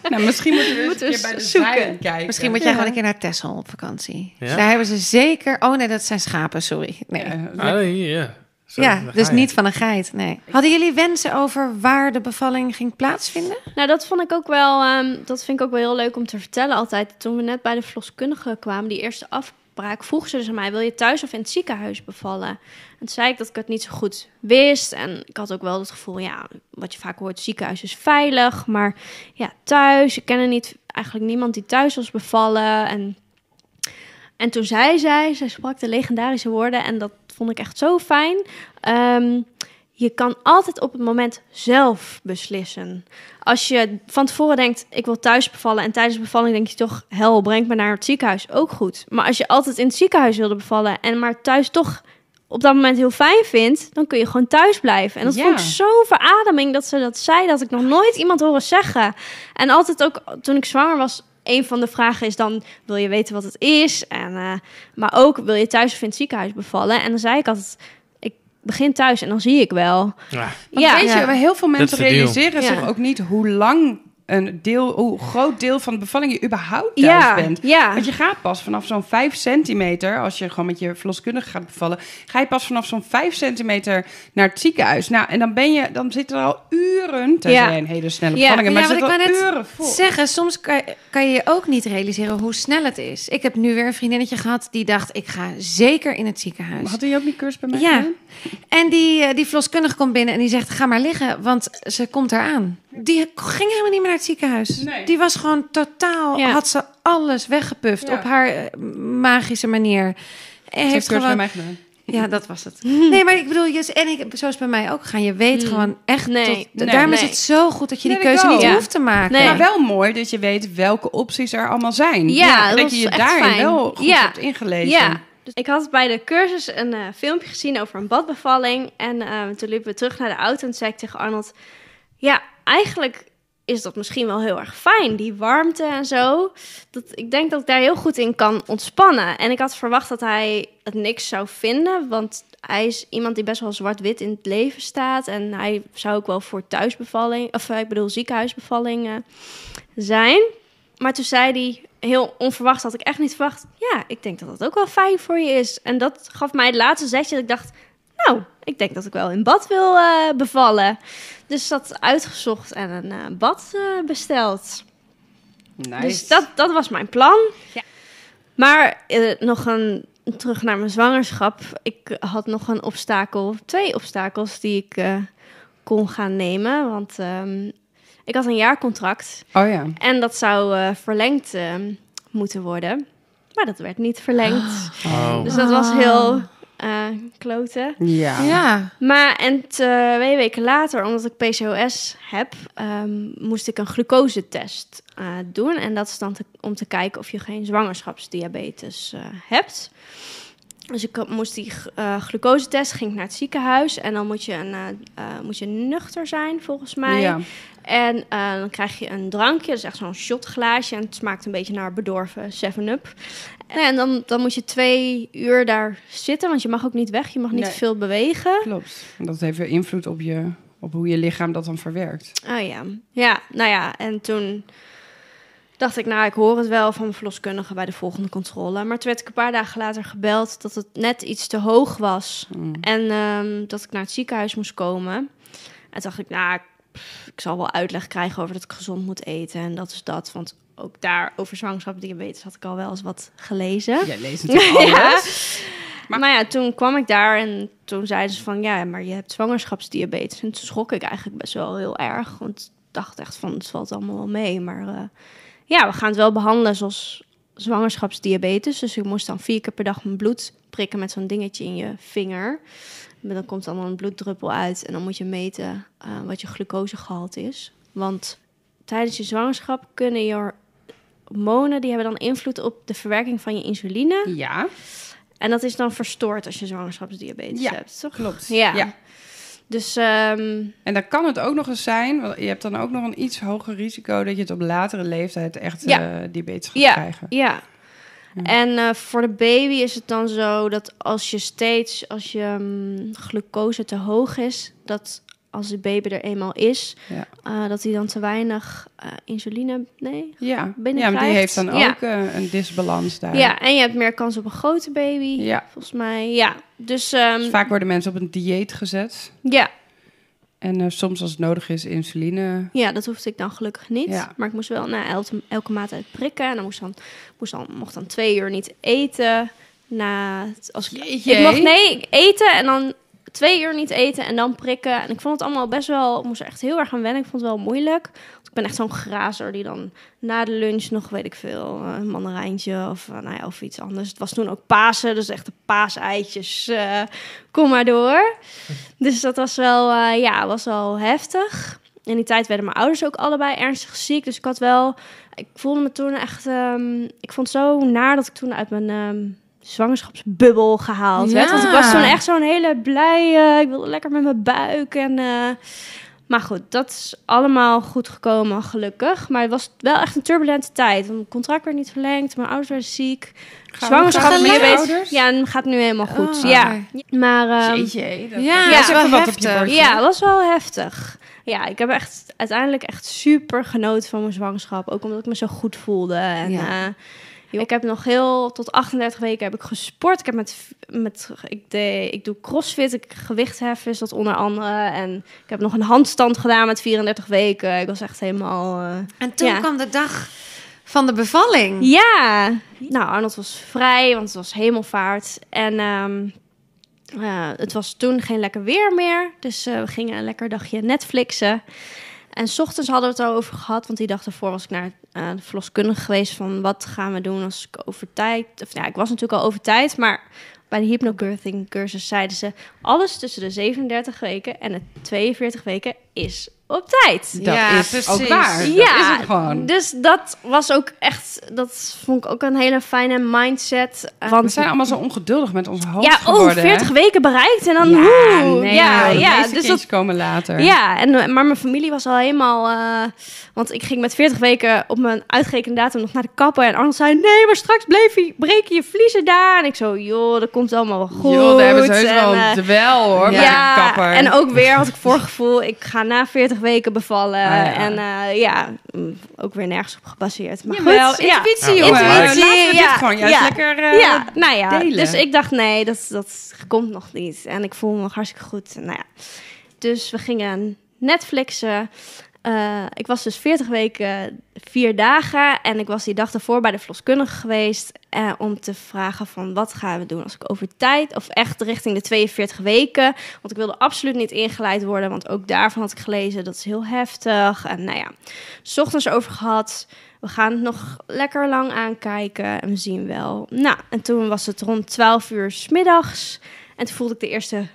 E: Nou, misschien moeten we eens
D: Moeten
E: een
D: we
E: keer bij de
D: zoeken.
E: kijken.
B: Misschien moet jij gewoon een keer naar Texel op vakantie.
C: Ja?
B: Dus daar hebben ze zeker... Oh nee, dat zijn schapen, sorry. Nee.
E: Ja,
C: Ah, hier, ja. Zo,
B: ja, dus niet van een geit, nee. Hadden jullie wensen over waar de bevalling ging plaatsvinden?
D: Nou, dat vond ik ook wel, ehm, dat vind ik ook wel heel leuk om te vertellen altijd. Toen we net bij de verloskundige kwamen, die eerste afbraak, vroeg ze dus aan mij, wil je thuis of in het ziekenhuis bevallen? En toen zei ik dat ik het niet zo goed wist. En ik had ook wel het gevoel, ja, wat je vaak hoort, ziekenhuis is veilig. Maar ja, thuis, ik kende niet, eigenlijk niemand die thuis was bevallen. En, en toen zei zij, zij sprak de legendarische woorden en dat vond ik echt zo fijn. Ehm, je kan altijd op het moment zelf beslissen. Als je van tevoren denkt, ik wil thuis bevallen... en tijdens de bevalling denk je toch... hel, breng me naar het ziekenhuis, ook goed. Maar als je altijd in het ziekenhuis wilde bevallen... en maar thuis toch op dat moment heel fijn vindt... dan kun je gewoon thuis blijven. En dat
E: Ja.
D: vond ik zo'n verademing dat ze dat zei... dat ik nog nooit iemand horen zeggen. En altijd ook toen ik zwanger was... een van de vragen is dan, wil je weten wat het is? En, eh, maar ook, wil je thuis of in het ziekenhuis bevallen? En dan zei ik altijd, ik begin thuis en dan zie ik wel.
C: Ja.
E: Want
D: Ja.
E: weet je,
B: Ja.
E: heel veel mensen realiseren
D: Ja.
E: zich ook niet hoe lang een deel, hoe groot deel van de bevalling je überhaupt thuis
D: Ja,
E: bent.
D: ja.
E: Want je gaat pas vanaf zo'n 5 centimeter, als je gewoon met je verloskundige gaat bevallen, ga je pas vanaf zo'n 5 centimeter naar het ziekenhuis. Nou, en dan ben je, dan zitten er al uren, tenzij
D: Ja.
E: een hele snelle
D: Ja.
E: bevalling
B: Ja,
E: maar
B: wat
E: er
B: ik
E: al uren vol.
B: Zeggen, soms kan, kan je je ook niet realiseren hoe snel het is. Ik heb nu weer een vriendinnetje gehad die dacht, ik ga zeker in het ziekenhuis.
E: Had hij ook niet cursus bij mij
B: Ja.
E: gedaan?
B: En die, eh, die verloskundige komt binnen en die zegt: Ga maar liggen, want ze komt eraan. Die ging helemaal niet meer naar het ziekenhuis.
E: Nee.
B: Die was gewoon totaal,
D: Ja.
B: had ze alles weggepuft
E: Ja.
B: op haar eh, magische manier. En
E: Ze heeft
B: heeft
E: cursus bij
B: gewoon.
E: mij gedaan.
B: Ja, dat was het. Nee, maar ik bedoel, je, en ik, zo is het bij mij ook gegaan. Je weet gewoon echt.
D: Nee.
B: tot-
E: Nee,
B: daarom is het zo goed dat je die keuze niet
D: Ja.
B: hoeft te maken.
D: Nee.
E: Maar wel mooi dat je weet welke opties er allemaal zijn.
D: Ja, dat
E: dat je je
D: echt
E: daarin
D: fijn.
E: wel goed
D: Ja.
E: hebt ingelezen.
D: Ja. Dus ik had bij de cursus een eh, filmpje gezien over een badbevalling. En eh, toen liepen we terug naar de auto en toen zei ik tegen Arnold... Ja, eigenlijk is dat misschien wel heel erg fijn, die warmte en zo. Dat, ik denk dat ik daar heel goed in kan ontspannen. En ik had verwacht dat hij het niks zou vinden, want hij is iemand die best wel zwart-wit in het leven staat. En hij zou ook wel voor thuisbevalling, of eh, ik bedoel ziekenhuisbevalling eh, zijn. Maar toen zei hij, heel onverwacht, had ik echt niet verwacht. Ja, ik denk dat dat ook wel fijn voor je is. En dat gaf mij het laatste zetje dat ik dacht... Nou, ik denk dat ik wel in bad wil eh, bevallen. Dus dat uitgezocht en een eh, bad eh, besteld.
E: Nice.
D: Dus dat, dat was mijn plan.
E: Ja.
D: Maar nog een, terug naar mijn zwangerschap. Ik had nog een obstakel, twee obstakels die ik kon gaan nemen. Want ehm, ik had een jaarcontract
E: Oh ja.
D: en dat zou verlengd moeten worden. Maar dat werd niet verlengd.
C: Oh.
D: Dus dat was heel eh kloten.
E: Ja.
B: Ja.
D: Maar en twee weken later, omdat ik PCOS heb, ehm, moest ik een glucosetest eh, doen. En dat is dan te- om te kijken of je geen zwangerschapsdiabetes eh, hebt. Dus ik moest die eh glucosetest, ging ik naar het ziekenhuis. En dan moet je, een, moet je nuchter zijn, volgens mij.
E: Ja.
D: En eh, dan krijg je een drankje, dat is echt zo'n shotglaasje. En het smaakt een beetje naar bedorven 7-Up. En dan, dan moet je twee uur daar zitten, want je mag ook niet weg. Je mag niet
E: Nee.
D: veel bewegen.
E: Klopt. En dat heeft weer invloed op, je, op hoe je lichaam dat dan verwerkt.
D: Oh ja. Ja, nou ja, en toen dacht ik, nou, ik hoor het wel van mijn verloskundige bij de volgende controle. Maar toen werd ik een paar dagen later gebeld dat het net iets te hoog was.
E: Mm.
D: En ehm, dat ik naar het ziekenhuis moest komen. En toen dacht ik, nou, ik zal wel uitleg krijgen over dat ik gezond moet eten. En dat is dat. Want ook daar over zwangerschap diabetes had ik al wel eens wat gelezen.
E: Jij leest natuurlijk alles.
D: Maar,
E: Maar-
D: ja, toen kwam ik daar en toen zeiden ze van... ja, maar je hebt zwangerschapsdiabetes. En toen schrok ik eigenlijk best wel heel erg. Want ik dacht echt van, het valt allemaal wel mee. Maar eh, ja, we gaan het wel behandelen zoals zwangerschapsdiabetes. Dus ik moest dan vier keer per dag mijn bloed prikken... met zo'n dingetje in je vinger. En dan komt dan een bloeddruppel uit. En dan moet je meten eh, wat je glucosegehalte is. Want tijdens je zwangerschap kunnen je hormonen... die hebben dan invloed op de verwerking van je insuline...
E: Ja,
D: En dat is dan verstoord als je zwangerschapsdiabetes
E: Ja,
D: hebt, toch?
E: klopt.
D: Ja.
E: Ja.
D: Dus ehm,
E: En dan kan het ook nog eens zijn, want je hebt dan ook nog een iets hoger risico dat je het op latere leeftijd echt
D: Ja.
E: eh, diabetes gaat
D: Ja.
E: krijgen.
D: ja. En eh, voor de baby is het dan zo dat als je steeds, als je mm, glucose te hoog is, dat als de baby er eenmaal is,
E: Ja.
D: eh, dat hij dan te weinig eh, insuline, nee?
E: Ja, ja maar die heeft dan ook een disbalans daar.
D: Ja, en je hebt meer kans op een grote baby,
E: Ja.
D: volgens mij. Ja, dus ehm,
E: Dus vaak worden mensen op een dieet gezet.
D: ja,
E: En eh, soms als het nodig is, insuline.
D: Ja, dat hoefde ik dan gelukkig niet.
E: Ja.
D: Maar ik moest wel na elke, elke maaltijd prikken. En dan moest dan, moest dan, mocht dan twee uur niet eten. Na, als ik, mocht nee, eten en dan twee uur niet eten en dan prikken. En ik vond het allemaal best wel, ik moest er echt heel erg aan wennen. Ik vond het wel moeilijk. Ik ben echt zo'n grazer die dan na de lunch nog, weet ik veel, een mandarijntje of, eh, nou ja, of iets anders. Het was toen ook Pasen, dus echt de paaseitjes, eh, kom maar door. Dus dat was wel, eh, ja, was wel heftig. In die tijd werden mijn ouders ook allebei ernstig ziek. Dus ik had wel... Ik voelde me toen echt... ehm, ik vond het zo naar dat ik toen uit mijn ehm, zwangerschapsbubbel gehaald werd. Want ik was toen echt zo'n hele blije... ik wilde lekker met mijn buik en... eh, maar goed, dat is allemaal goed gekomen, gelukkig. Maar het was wel echt een turbulente tijd. Want mijn contract werd niet verlengd, mijn ouders werden ziek. Zwangerschap
E: je ouders?
D: Ja, en gaat nu helemaal goed.
B: Oh,
D: ja.
B: oké.
D: Maar
E: Jeetje, dat
B: Ja,
D: is
E: even
B: wel
E: wat op je
B: heftig.
D: ja, het was wel heftig. Ja, ik heb echt uiteindelijk echt super genoten van mijn zwangerschap. Ook omdat ik me zo goed voelde. En,
B: Ja.
D: Ik heb nog heel tot 38 weken heb ik gesport. Ik heb met, met ik, deed, ik doe crossfit, ik gewichtheffen is dat onder andere. En ik heb nog een handstand gedaan met 34 weken. Ik was echt helemaal. eh,
B: En toen
D: Ja.
B: kwam de dag van de bevalling.
D: Ja, nou Arnold was vrij, want het was hemelvaart. En ehm, eh, het was toen geen lekker weer meer. Dus eh, we gingen een lekker dagje Netflixen. En 's ochtends hadden we het erover gehad, want die dag ervoor was ik naar eh, de verloskundige geweest van wat gaan we doen als ik over tijd. Of ja, ik was natuurlijk al over tijd, maar bij de hypnobirthing cursus zeiden ze alles tussen de 37 weken en de 42 weken is op tijd.
E: Dat
B: Ja,
E: is
B: precies.
E: ook waar. Dat
D: Ja,
E: is het gewoon.
D: Dus dat was ook echt, dat vond ik ook een hele fijne mindset.
E: We
D: Want
E: zijn allemaal zo ongeduldig met ons hoofd
D: ja,
E: geworden.
D: oh, 40 weken bereikt en dan
E: Ja, nee,
D: ja,
E: de
D: ja,
E: meeste
D: dus
E: kindjes
D: dat,
E: komen later.
D: ja, en, maar mijn familie was al helemaal... eh, want ik ging met 40 weken op mijn uitgerekende datum nog naar de kapper. En Arnold zei, nee, maar straks bleef je, breek je je vliezen daar. En ik zo, joh, dat komt allemaal wel goed.
E: Joh, daar hebben ze heus
D: En,
E: wel
D: eh,
E: hoor, bij de kapper.
D: en ook weer had ik voorgevoel, ik ga na 40 weken bevallen.
E: Ah, ja.
D: En eh, ja, mm, ook weer nergens op gebaseerd. Maar
E: Jawel,
D: goed, ja.
E: intuïtie,
C: Ja,
E: jongen.
C: intuïtie,
D: ja,
E: gewoon juist
D: ja.
E: lekker eh,
D: ja, nou ja,
E: delen.
D: dus ik dacht nee, dat, dat komt nog niet. En ik voel me nog hartstikke goed. Nou ja. Dus we gingen Netflixen. Eh, ik was dus 40 weken, vier dagen. En ik was die dag ervoor bij de verloskundige geweest. eh, om te vragen van wat gaan we doen als ik over tijd... of echt richting de 42 weken. Want ik wilde absoluut niet ingeleid worden. Want ook daarvan had ik gelezen, dat is heel heftig. En nou ja, 's ochtends over gehad... We gaan het nog lekker lang aankijken en we zien wel. Nou, en toen was het rond 12 uur 's middags. En toen voelde ik de eerste.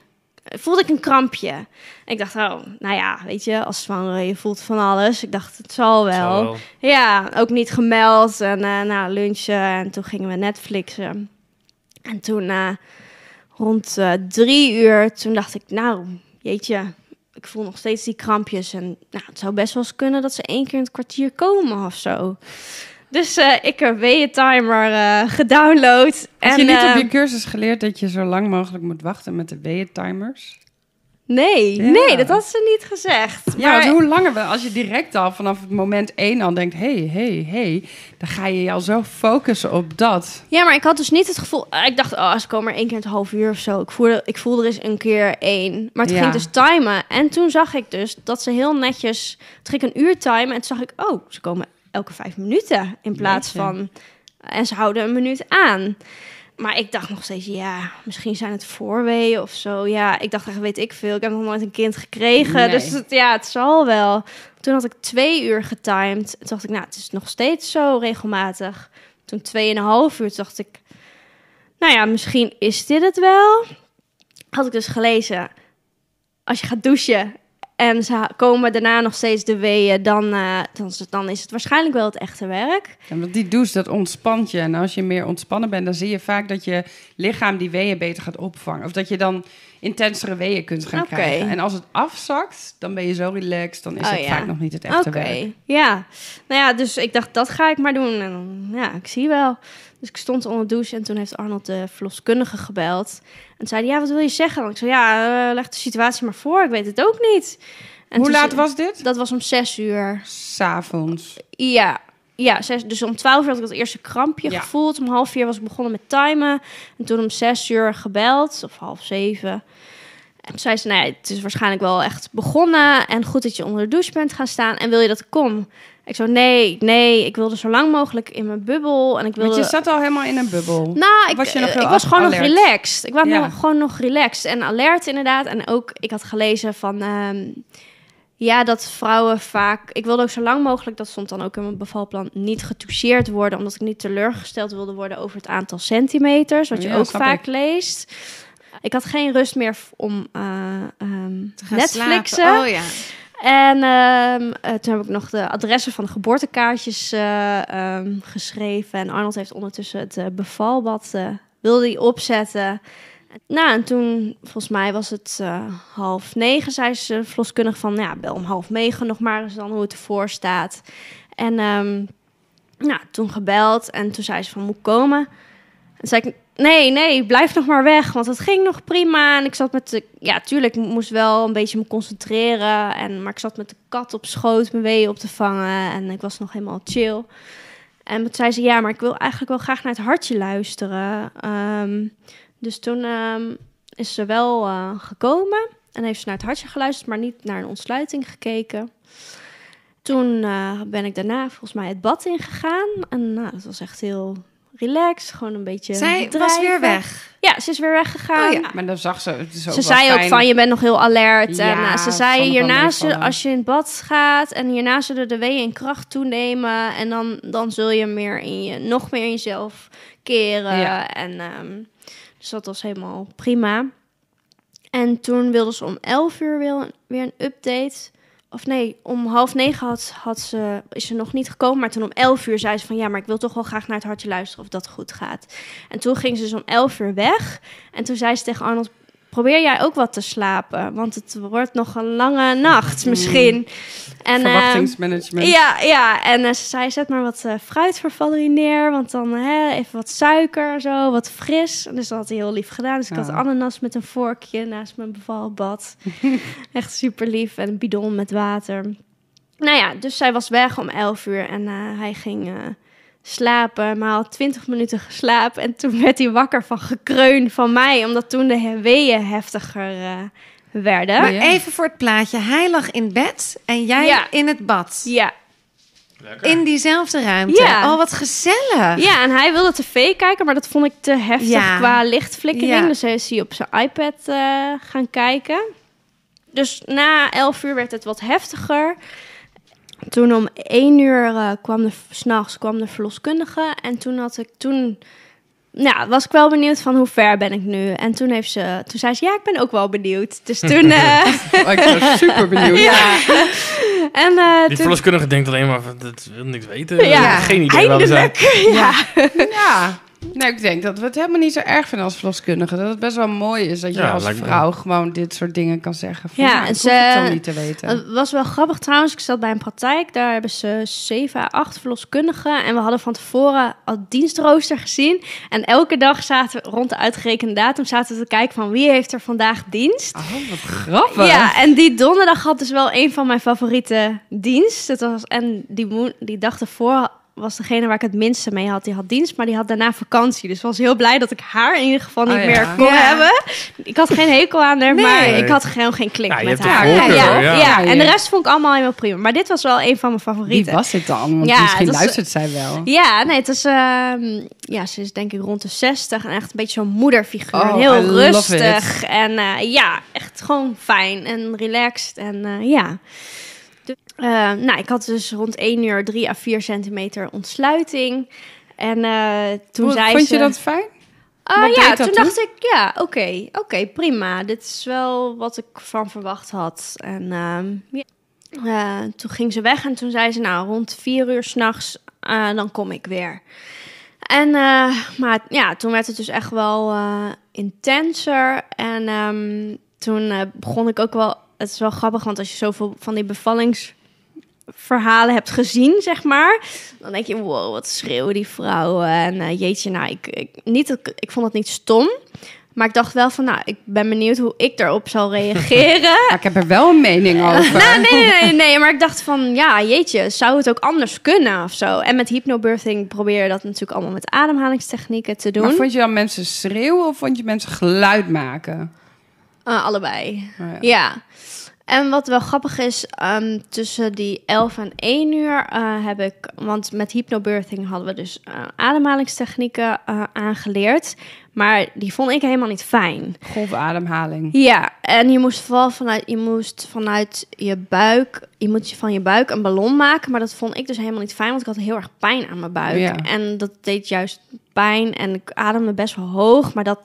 D: Voelde ik een krampje. En ik dacht, oh, nou ja, weet je, als zwangere, je voelt van alles. Ik dacht, het zal wel.
C: Zal wel.
D: Ja, ook niet gemeld. En eh na lunchen en toen gingen we Netflixen. En toen eh, rond eh, drie uur, toen dacht ik, nou, jeetje, ik voel nog steeds die krampjes. En nou, het zou best wel eens kunnen dat ze één keer in het kwartier komen of zo. Dus eh, ik heb weeën-timer eh gedownload. En,
E: je niet op
D: eh,
E: je cursus geleerd dat je zo lang mogelijk moet wachten met de weeën-timers?
D: Nee,
E: Ja.
D: nee, dat had ze niet gezegd.
E: Ja,
D: Maar-
E: hoe langer we, als je direct al vanaf het moment één al denkt, hey, hey, hey, dan ga je je al zo focussen op dat.
D: Ja, maar ik had dus niet het gevoel... Ik dacht, oh, ze komen er één keer in het half uur of zo. Ik voelde, ik voelde er eens een keer één. Maar het
E: Ja.
D: ging dus timen. En toen zag ik dus dat ze heel netjes... Het ging een uur timen en toen zag ik... Oh, ze komen elke vijf minuten in plaats
E: Jeetje.
D: van... En ze houden een minuut aan. Maar ik dacht nog steeds, ja, misschien zijn het voorweeën of zo. Ja, ik dacht echt, weet ik veel. Ik heb nog nooit een kind gekregen.
E: Nee.
D: Dus het, ja, het zal wel. Toen had ik twee uur getimed. Toen dacht ik, nou, het is nog steeds zo regelmatig. Toen tweeënhalf uur toen dacht ik, nou ja, misschien is dit het wel. Had ik dus gelezen, als je gaat douchen en ze komen daarna nog steeds de weeën, dan, eh, dan, is het- dan is het waarschijnlijk wel het echte werk.
E: En want die douche, dat ontspant je. En als je meer ontspannen bent, dan zie je vaak dat je lichaam die weeën beter gaat opvangen. Of dat je dan intensere weeën kunt gaan krijgen. En als het afzakt, dan ben je zo relaxed, dan is
D: Oh,
E: het
D: ja.
E: vaak nog niet het echte werk.
D: ja. Nou ja, dus ik dacht, dat ga ik maar doen. En dan, ja, ik zie wel. Dus ik stond onder de douche en toen heeft Arnold de verloskundige gebeld. En zei hij, ja, wat wil je zeggen? En ik zei, ja, eh, leg de situatie maar voor. Ik weet het ook niet. En
E: Hoe laat
D: ze-
E: was dit?
D: Dat was om zes uur.
E: S'avonds.
D: Ja, ja zes, dus om twaalf uur had ik het eerste krampje
E: Ja.
D: gevoeld. Om half vier was ik begonnen met timen. En toen om zes uur gebeld, of half zeven. En toen zei ze, nou ja, het is waarschijnlijk wel echt begonnen. En goed dat je onder de douche bent gaan staan. En wil je dat ik kom? Ik zo, nee, nee, ik wilde zo lang mogelijk in mijn bubbel. En ik wilde...
E: Want je zat al helemaal in een bubbel.
D: Nou, ik,
E: Was je nog
D: eh, ik was gewoon nog relaxed. Ik was
E: Ja.
D: nog, gewoon nog relaxed en alert inderdaad. En ook, ik had gelezen van... ehm, ja, dat vrouwen vaak... Ik wilde ook zo lang mogelijk, dat stond dan ook in mijn bevalplan... niet getoucheerd worden, omdat ik niet teleurgesteld wilde worden... over het aantal centimeters, wat je
E: Ja,
D: ook vaak
E: ik.
D: leest. Ik had geen rust meer om
B: Te gaan
D: Netflixen.
B: slapen. Oh ja.
D: En ehm, eh, toen heb ik nog de adressen van de geboortekaartjes eh, ehm, geschreven. En Arnold heeft ondertussen het eh, bevalbad wilde hij opzetten. Nou, en toen, volgens mij was het half negen, zei ze verloskundig van, nou ja, bel om half negen nog maar eens dan hoe het ervoor staat. En ehm, nou, toen gebeld en toen zei ze van, moet komen? En zei ik, nee, nee, blijf nog maar weg, want het ging nog prima. En ik zat met de, ja, tuurlijk, ik moest wel een beetje me concentreren. En, maar ik zat met de kat op schoot mijn weeën op te vangen en ik was nog helemaal chill. En toen zei ze, ja, maar ik wil eigenlijk wel graag naar het hartje luisteren. Ehm, dus toen ehm, is ze wel eh, gekomen en heeft ze naar het hartje geluisterd, maar niet naar een ontsluiting gekeken. Toen eh, ben ik daarna volgens mij het bad ingegaan. En nou, dat was echt heel relaxed. Gewoon een beetje
B: Zij was weer weg.
D: Ja, ze is weer weggegaan.
B: Oh ja.
E: Maar dan zag ze, het is ook
D: Ze
E: wel
D: zei ook van, je bent nog heel alert.
E: Ja,
D: en uh, ze zei,
E: nog wel
D: hierna, ze-
E: meevallen.
D: als je in het bad gaat... en hierna zullen de weeën in kracht toenemen... en dan, dan zul je meer in je, nog meer in jezelf keren.
E: Ja.
D: En, ehm, dus dat was helemaal prima. En toen wilde ze om 11 uur weer, weer een update... Of nee, om half negen had, had ze, is ze nog niet gekomen. Maar toen om 11 uur zei ze van... ja, maar ik wil toch wel graag naar het hartje luisteren of dat goed gaat. En toen ging ze dus om 11 uur weg. En toen zei ze tegen Arnold... probeer jij ook wat te slapen? Want het wordt nog een lange nacht misschien. En, eh,
E: Verwachtingsmanagement.
D: ja, ja, en eh, ze zei, zet maar wat eh, fruit voor Valerie neer. Want dan hè, even wat suiker en zo, wat fris. En dus dat had hij heel lief gedaan. Dus ik had ananas met een vorkje naast mijn bevalbad. Echt super lief. En een bidon met water. Nou ja, dus zij was weg om 11 uur. En eh, hij ging slapen. Maar had 20 minuten geslapen. En toen werd hij wakker van gekreun van mij. Omdat toen de weeën heftiger eh, werden.
B: Maar
E: Ja.
B: even voor het plaatje. Hij lag in bed en jij
D: Ja.
B: in het bad.
D: Ja,
B: In diezelfde ruimte.
D: Ja.
B: Oh, wat gezellig.
D: Ja, en hij wilde tv kijken, maar dat vond ik te heftig
B: Ja.
D: qua lichtflikkering.
B: Ja.
D: Dus hij is hij op zijn iPad eh, gaan kijken. Dus na 11 uur werd het wat heftiger. Toen om 1 uur eh, kwam de, s'nachts kwam de verloskundige. En toen had ik toen. Nou, was ik wel benieuwd van hoe ver ben ik nu. En toen, heeft ze, toen zei ze, ja, ik ben ook wel benieuwd. Dus toen... eh,
E: Oh, ik was super benieuwd.
D: ja. En eh,
C: Die
D: toen...
C: verloskundige denkt alleen maar, van, dat wil niks weten.
D: Ja,
C: Geen idee waar we zijn.
D: eindelijk. Ja.
E: Ja. Nou, ik denk dat we het helemaal niet zo erg vinden als verloskundige. Dat het best wel mooi is dat je
C: Ja,
E: als vrouw gewoon dit soort dingen kan zeggen. Van,
D: Ja,
E: ja,
D: en
E: ik
D: ze-
E: hoef het dan niet te weten.
D: Het was wel grappig trouwens. Ik zat bij een praktijk. Daar hebben ze zeven à acht verloskundigen. En we hadden van tevoren al dienstrooster gezien. En elke dag zaten we rond de uitgerekende datum zaten we te kijken van wie heeft er vandaag dienst.
E: Oh, wat grappig.
D: Ja, en die donderdag had dus wel een van mijn favoriete dienst. Dat was, en die, die dag ervoor was degene waar ik het minste mee had. Die had dienst, maar die had daarna vakantie. Dus ik was heel blij dat ik haar in ieder geval niet
E: Oh ja.
D: meer kon
B: Ja.
D: hebben. Ik had geen hekel aan haar,
B: Nee.
D: maar ik had gewoon geen klik
C: Ja, je
D: met
C: hebt
D: haar.
C: voorkeur,
D: ja,
C: ja.
D: ja. en de rest vond ik allemaal helemaal prima. Maar dit was wel een van mijn
E: Wie
D: favorieten.
E: was het dan? Want
D: Ja,
E: misschien
D: het was-
E: luistert zij wel.
D: Ja, nee, het is... ehm, ja, ze is denk ik rond de 60 en echt een beetje zo'n moederfiguur.
E: Oh,
D: heel
E: I love
D: rustig. En eh, ja, echt gewoon fijn en relaxed. En eh, ja. Eh, nou, ik had dus rond 1 uur 3 à 4 centimeter ontsluiting. En eh, toen
E: Hoe-
D: zei
E: Vond
D: ze...
E: je dat fijn?
D: Ah, ja, toen
E: toen?
D: dacht ik, ja, oké, oké, prima. Dit is wel wat ik van verwacht had. En ehm. Eh, toen ging ze weg en toen zei ze, nou, rond vier uur s'nachts, dan kom ik weer. En, maar ja, toen werd het dus echt wel, intenser. En ehm, toen begon ik ook wel... Het is wel grappig, want als je zoveel van die bevallingsverhalen hebt gezien, zeg maar... dan denk je, wow, wat schreeuwen die vrouwen. En eh, jeetje, nou, ik, ik, niet, ik, ik vond het niet stom... Maar ik dacht wel van, nou, ik ben benieuwd hoe ik erop zal reageren.
A: Maar ik heb er wel een mening over.
D: Nou, nee, nee, nee, nee, maar ik dacht van, ja, jeetje, zou het ook anders kunnen of zo? En met hypnobirthing probeer je dat natuurlijk allemaal met ademhalingstechnieken te doen.
A: Maar vond je dan mensen schreeuwen of vond je mensen geluid maken?
D: Uh, allebei,
A: Oh ja.
D: ja. En wat wel grappig is, ehm, tussen die 11 en 1 uur eh, heb ik, want met hypnobirthing hadden we dus eh, ademhalingstechnieken eh, aangeleerd, maar die vond ik helemaal niet fijn.
A: Golfademhaling.
D: Ja, en je moest vooral vanuit, je moest vanuit je buik, je moet je van je buik een ballon maken, maar dat vond ik dus helemaal niet fijn, want ik had heel erg pijn aan mijn buik.
A: Ja.
D: En dat deed juist pijn en ik ademde best wel hoog, maar dat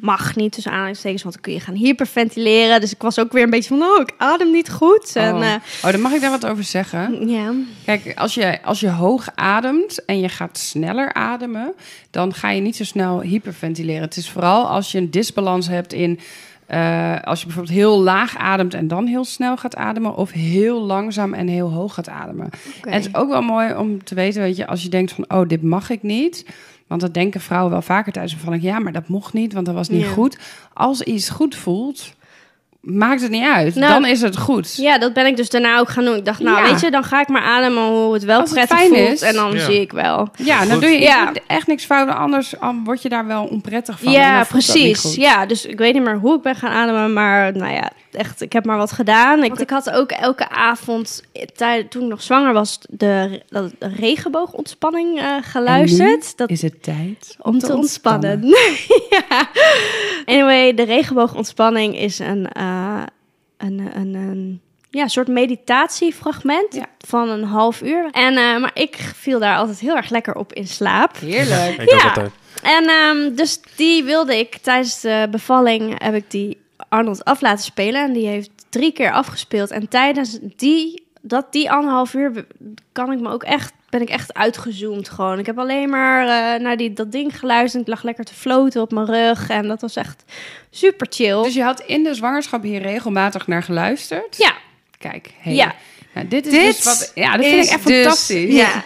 D: mag niet tussen aanhalingstekens, want dan kun je gaan hyperventileren. Dus ik was ook weer een beetje van, oh, ik adem niet goed. En,
A: oh.
D: eh,
A: oh, dan mag ik daar wat over zeggen.
D: ja.
A: Kijk, als je, als je hoog ademt en je gaat sneller ademen, dan ga je niet zo snel hyperventileren. Het is vooral als je een disbalans hebt in. eh, als je bijvoorbeeld heel laag ademt en dan heel snel gaat ademen, of heel langzaam en heel hoog gaat ademen. En het is ook wel mooi om te weten, weet je, als je denkt van, oh, dit mag ik niet. Want dat denken vrouwen wel vaker tijdens een bevalling. Ja, maar dat mocht niet, want dat was niet
D: Ja.
A: goed. Als iets goed voelt, maakt het niet uit.
D: Nou,
A: dan is het goed.
D: ja, dat ben ik dus daarna ook gaan doen. Ik dacht, nou,
A: Ja.
D: weet je, dan ga ik maar ademen hoe het wel
A: Als het
D: prettig
A: fijn
D: voelt.
A: is.
D: En dan
C: Ja.
D: zie ik wel.
A: Ja, dan
C: Goed.
A: doe je
D: Ja.
A: echt niks fout. Anders word je daar wel onprettig van.
D: Ja, precies. Ja, dus ik weet niet meer hoe ik ben gaan ademen, maar nou ja, echt, ik heb maar wat gedaan. Ik, want ik had ook elke avond, tij- toen ik nog zwanger was, de, de regenboogontspanning eh, geluisterd. Dat,
A: Is het tijd
D: om te ontspannen. ja. Anyway, de regenboogontspanning is een, eh, een, een, een ja, soort meditatiefragment
A: Ja.
D: van een half uur. En, eh, maar ik viel daar altijd heel erg lekker op in slaap.
A: Heerlijk.
D: Ja. En ehm, dus die wilde ik tijdens de bevalling heb ik die Arnold af laten spelen. En die heeft drie keer afgespeeld. En tijdens die, dat die anderhalf uur kan ik me ook echt, ben ik echt uitgezoomd gewoon. Ik heb alleen maar eh, naar die, dat ding geluisterd. Ik lag lekker te floten op mijn rug. En dat was echt super chill.
A: Dus je had in de zwangerschap hier regelmatig naar geluisterd?
D: ja,
A: Kijk, hey.
D: Ja.
A: Nou, dit is
B: Dit
A: dus wat... Ja, dat vind
B: is
A: ik echt
B: dus-
A: fantastisch.
B: ja.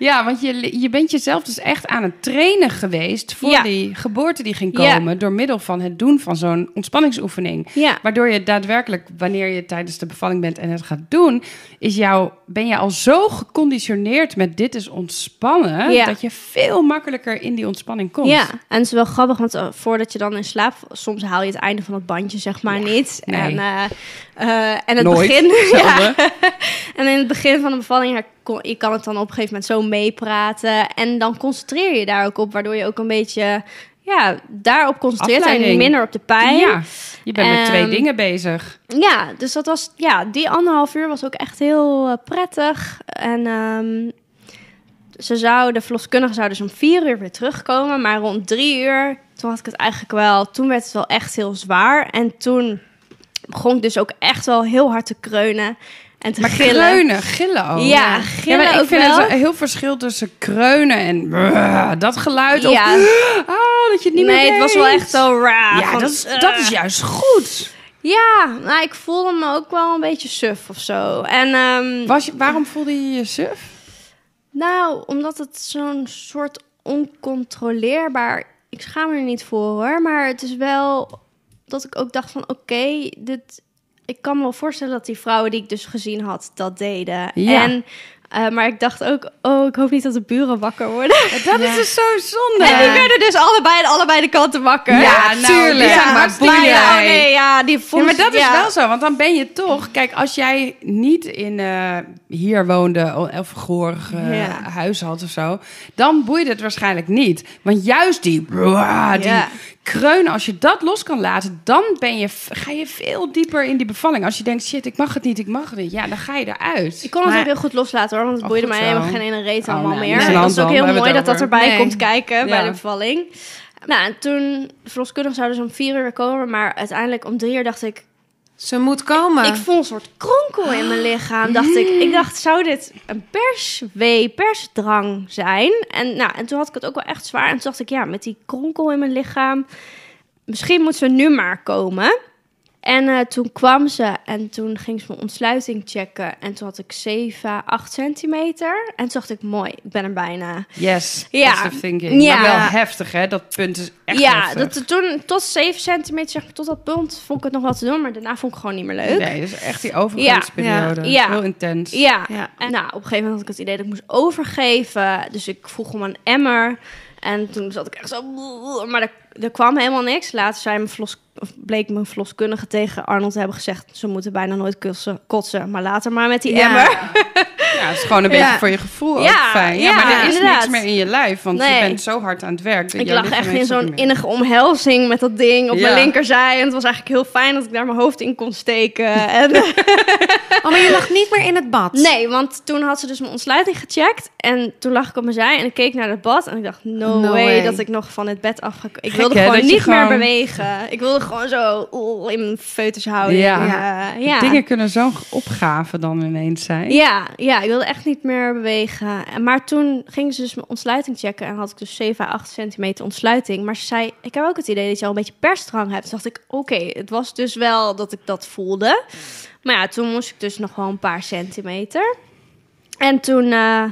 A: Ja, want je, je bent jezelf dus echt aan het trainen geweest... voor
D: Ja.
A: die geboorte die ging
D: Ja.
A: komen... door middel van het doen van zo'n ontspanningsoefening.
D: ja.
A: Waardoor je daadwerkelijk, wanneer je tijdens de bevalling bent en het gaat doen, is jou, ben je al zo geconditioneerd met dit is ontspannen, dat je veel makkelijker in die ontspanning komt.
D: Ja, en het is wel grappig, want eh, voordat je dan in slaap... Soms haal je het einde van het bandje, zeg maar, niet.
A: nee.
D: En, eh, eh, en het
A: Nooit.
D: begin... En in het begin van de bevalling, ja, kon- je kan het dan op een gegeven moment zo meepraten. En dan concentreer je daar ook op, waardoor je ook een beetje... Ja, daarop concentreert en minder op de pijn.
A: Ja, je bent met twee
D: Ehm,
A: dingen bezig.
D: Ja, dus dat was, ja, die anderhalf uur was ook echt heel eh, prettig. En ehm, ze zou, de verloskundige zou dus om vier uur weer terugkomen. Maar rond drie uur, toen had ik het eigenlijk wel, toen werd het wel echt heel zwaar. En toen begon ik dus ook echt wel heel hard te kreunen en te
A: Maar
D: gillen.
A: kreunen, gillen ook.
D: Ja, gillen
A: maar ik
D: ook
A: vind
D: wel.
A: het heel verschil tussen kreunen en brrr, dat geluid. Of,
D: Ja.
A: oh, dat je het niet meer
D: nee, het was wel echt zo raar.
A: Ja,
D: van,
A: dat is,
D: eh.
A: dat is juist goed.
D: Ja, nou, ik voelde me ook wel een beetje suf of zo. En ehm,
A: Was je, waarom voelde je je suf?
D: Nou, omdat het zo'n soort oncontroleerbaar... Ik schaam me er niet voor hoor, maar het is wel dat ik ook dacht van... Oké, dit... Ik kan me wel voorstellen dat die vrouwen die ik dus gezien had, dat deden.
A: Ja.
D: En, eh, maar ik dacht ook, oh, ik hoop niet dat de buren wakker worden.
A: Dat is dus zo zonde.
D: En die werden dus allebei aan allebei de kanten wakker.
A: Ja, nou,
B: tuurlijk.
A: die zijn
B: Ja,
A: hartstikke
B: blij.
A: blij.
D: Oh nee, ja, die
A: Ja, maar dat is
D: ja.
A: wel zo, want dan ben je toch... Kijk, als jij niet in eh, hier woonde of gehoorig
D: Ja.
A: huis had of zo... dan boeide het waarschijnlijk niet. Want juist die, die
D: Ja.
A: Kreunen, als je dat los kan laten... dan ben je, ga je veel dieper in die bevalling. Als je denkt, shit, ik mag het niet, ik mag het niet. Ja, dan ga je eruit.
D: Ik kon het
A: Maar-
D: ook heel goed loslaten hoor, want het
A: Oh,
D: boeide mij helemaal geen ene reet
A: Oh,
D: allemaal meer.
A: de
D: dat is ook heel mooi
A: het
D: dat dat erbij
B: Nee.
D: komt kijken bij de bevalling. Nou, en toen, de verloskundige zou dus om vier uur weer komen, maar uiteindelijk om drie uur dacht ik,
B: Ze moet komen.
D: ik voel een soort kronkel in mijn lichaam. Dacht ik, ik dacht, zou dit een perswee, persdrang zijn? En, nou, en toen had ik het ook wel echt zwaar. En toen dacht ik, ja, met die kronkel in mijn lichaam, misschien moet ze nu maar komen. En eh, toen kwam ze en toen ging ze mijn ontsluiting checken. En toen had ik 7, 8 centimeter. En toen dacht ik, mooi, ik ben er bijna.
A: Yes,
D: Ja.
A: thinking.
D: Ja.
A: Maar wel heftig, hè? Dat punt is echt
D: ja,
A: heftig.
D: dat, toen tot 7 centimeter, zeg maar, tot dat punt vond ik het nog wel te doen. Maar daarna vond ik gewoon niet meer leuk.
A: Nee, is echt die overgangsperiode.
D: Ja. Ja.
A: Heel intens.
D: Ja.
B: Ja.
D: En nou, op een gegeven moment had ik het idee dat ik moest overgeven. Dus ik vroeg om een emmer. En toen zat ik echt zo... Maar er, er kwam helemaal niks. Later zei mijn verlos, of bleek mijn verloskundige tegen Arnold te hebben gezegd... ze moeten bijna nooit kussen, kotsen, maar later maar met die
B: Ja.
D: emmer.
A: Ja, het is gewoon een beetje
D: Ja.
A: voor je gevoel ook
D: Ja,
A: fijn. Ja,
D: ja,
A: maar er is
D: inderdaad.
A: niks meer in je lijf, want
D: Nee.
A: je bent zo hard aan het werk. dat
D: Ik lag echt in zo'n innige omhelzing met dat ding op
A: Ja.
D: mijn linkerzij. En het was eigenlijk heel fijn dat ik daar mijn hoofd in kon steken. En,
B: Oh, maar je lag niet meer in het bad?
D: nee, want toen had ze dus mijn ontsluiting gecheckt. En toen lag ik op mijn zij en ik keek naar het bad. En ik dacht, no,
B: No
D: way,
B: way.
D: dat ik nog van het bed af ga. Ik
A: Gek,
D: wilde
A: hè,
D: gewoon niet meer
A: gewoon-
D: bewegen. Ik wilde gewoon zo oeh, in mijn foetushouding.
A: Ja.
D: Ja. ja.
A: Dingen kunnen zo'n opgave dan ineens zijn.
D: Ja, ja, ik wilde echt niet meer bewegen. En- Maar toen ging ze dus mijn ontsluiting checken en had ik dus 7 à 8 centimeter ontsluiting. Maar ze zei, ik heb ook het idee dat je al een beetje persdrang hebt. Toen dacht ik, oké, het was dus wel dat ik dat voelde. Maar ja, toen moest ik dus nog wel een paar centimeter. En toen, eh,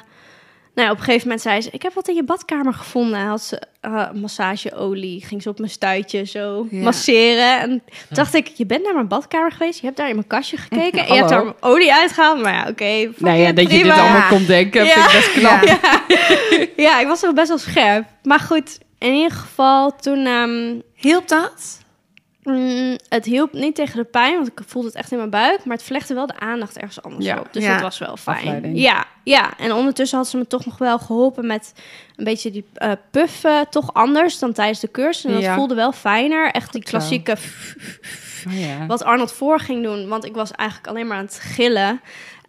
D: nou ja, op een gegeven moment zei ze, ik heb wat in je badkamer gevonden. Had ze eh, massageolie, ging ze op mijn stuitje zo
B: Ja.
D: masseren. En toen dacht ik, je bent naar mijn badkamer geweest, je hebt daar in mijn kastje gekeken. en je hebt daar olie uitgehaald. Maar ja, oké. fuck
A: Nou ja, dat je dit allemaal kon denken, vind ik best knap.
B: Ja.
D: Ja, ik was nog best wel scherp. Maar goed, in ieder geval, toen... ehm,
B: Hielp dat?
D: Mm, het hielp niet tegen de pijn, want ik voelde het echt in mijn buik. Maar het vlegde wel de aandacht ergens anders
A: Ja.
D: op. Dus
B: Ja.
D: dat was wel fijn.
A: Afleiding.
D: Ja, ja, en ondertussen had ze me toch nog wel geholpen met een beetje die eh, puffen. Toch anders dan tijdens de cursus. En dat
A: Ja.
D: voelde wel fijner. Echt die klassieke...
A: Oh, ja.
D: Wat Arnold voor ging doen. Want ik was eigenlijk alleen maar aan het gillen.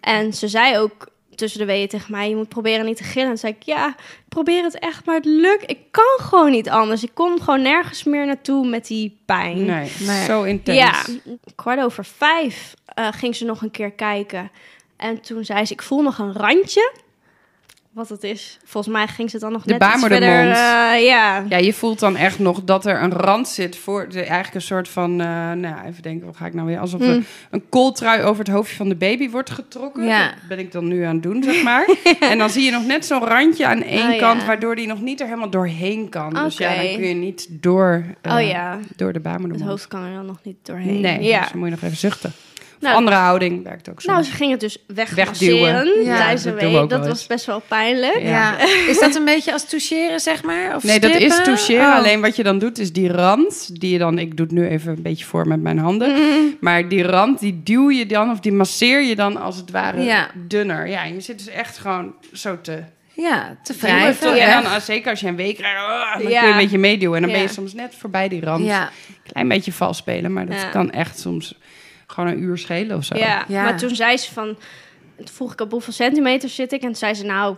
D: En ze zei ook tussen de weeën tegen mij... je moet proberen niet te gillen. En zei ik, ja, ik probeer het echt, maar het lukt. Ik kan gewoon niet anders. Ik kon gewoon nergens meer naartoe met die pijn.
A: Nee,
B: Nee.
A: zo intens.
D: Ja, kwart over vijf eh, ging ze nog een keer kijken. En toen zei ze, ik voel nog een randje. Wat het is. Volgens mij ging ze dan nog
A: De
D: net iets verder. eh, ja.
A: Ja, je voelt dan echt nog dat er een rand zit voor de, eigenlijk een soort van, eh, nou ja, even denken, wat ga ik nou weer, alsof er
D: Mm.
A: een kooltrui over het hoofdje van de baby wordt getrokken.
B: Ja.
A: Dat ben ik dan nu aan het doen, zeg maar. en dan zie je nog net zo'n randje aan één
D: Oh, ja.
A: kant, waardoor die nog niet er helemaal doorheen kan. Dus ja, dan kun je niet door, eh,
D: oh ja,
A: door de
D: het
A: baarmoedermond.
D: hoofd kan er dan nog niet doorheen.
A: Nee,
D: ja.
A: dus dan moet je nog even zuchten.
D: Nou,
A: andere houding werkt ook zo.
D: Nou, ze ging het dus
A: Wegduwen.
B: Ja,
D: tijdens de
A: dat we
D: was best wel pijnlijk.
A: Ja.
B: Ja. Is dat een beetje als toucheren, zeg maar? Of
A: Nee, dat is toucheren.
B: Oh.
A: Alleen wat je dan doet, is die rand, die je dan, ik doe het nu even een beetje voor met mijn handen.
D: Mm.
A: Maar die rand, die duw je dan, of die masseer je dan als het ware
B: Ja.
A: dunner. Ja, je zit dus echt gewoon zo te
B: Ja, te wrijven.
A: En dan, zeker als je een week krijgt, ah, dan
D: Ja.
A: kun je een beetje meeduwen. En dan ben je soms net voorbij die rand.
B: Ja.
A: Klein beetje vals spelen, maar dat
D: Ja.
A: kan echt soms gewoon een uur schelen of zo.
D: Ja.
B: Ja.
D: maar toen zei ze van... Toen vroeg ik op hoeveel centimeter zit ik? En toen zei ze nou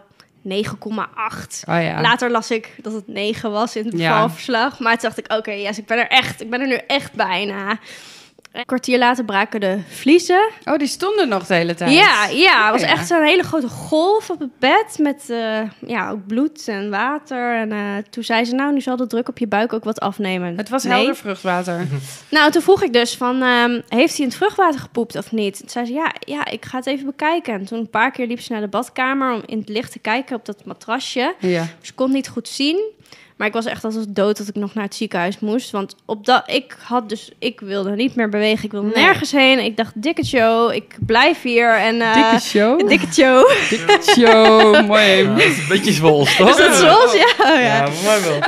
D: 9,8.
A: Oh ja.
D: Later las ik dat het 9 was in het
A: Ja.
D: bevalverslag. Maar toen dacht ik, oké, yes, ik ben er echt. Ik ben er nu echt bijna. Een kwartier later braken de vliezen.
A: Oh, die stonden nog de hele tijd.
D: Ja, ja, het was echt een hele grote golf op het bed met eh, ja, ook bloed en water. En eh, toen zei ze, nou, nu zal de druk op je buik ook wat afnemen.
A: Het was
D: Nee.
A: helder vruchtwater.
D: Nou, toen vroeg ik dus van, ehm, heeft hij in het vruchtwater gepoept of niet? Toen zei ze, ja, ja, ik ga het even bekijken. En toen een paar keer liep ze naar de badkamer om in het licht te kijken op dat matrasje.
A: Ja.
D: Ze kon het niet goed zien. Maar ik was echt als dood dat ik nog naar het ziekenhuis moest. Want op dat, ik had dus, ik wilde niet meer bewegen. Ik wilde
B: Nee.
D: nergens heen. Ik dacht, dikke show, ik blijf hier. En, eh,
A: Dikke show.
D: Dikke show.
A: Dikke show. Mooi.
C: Ja, dat is een beetje zwols, toch?
D: Is dat? Ja, oh ja.
C: Ja, voor mij wel.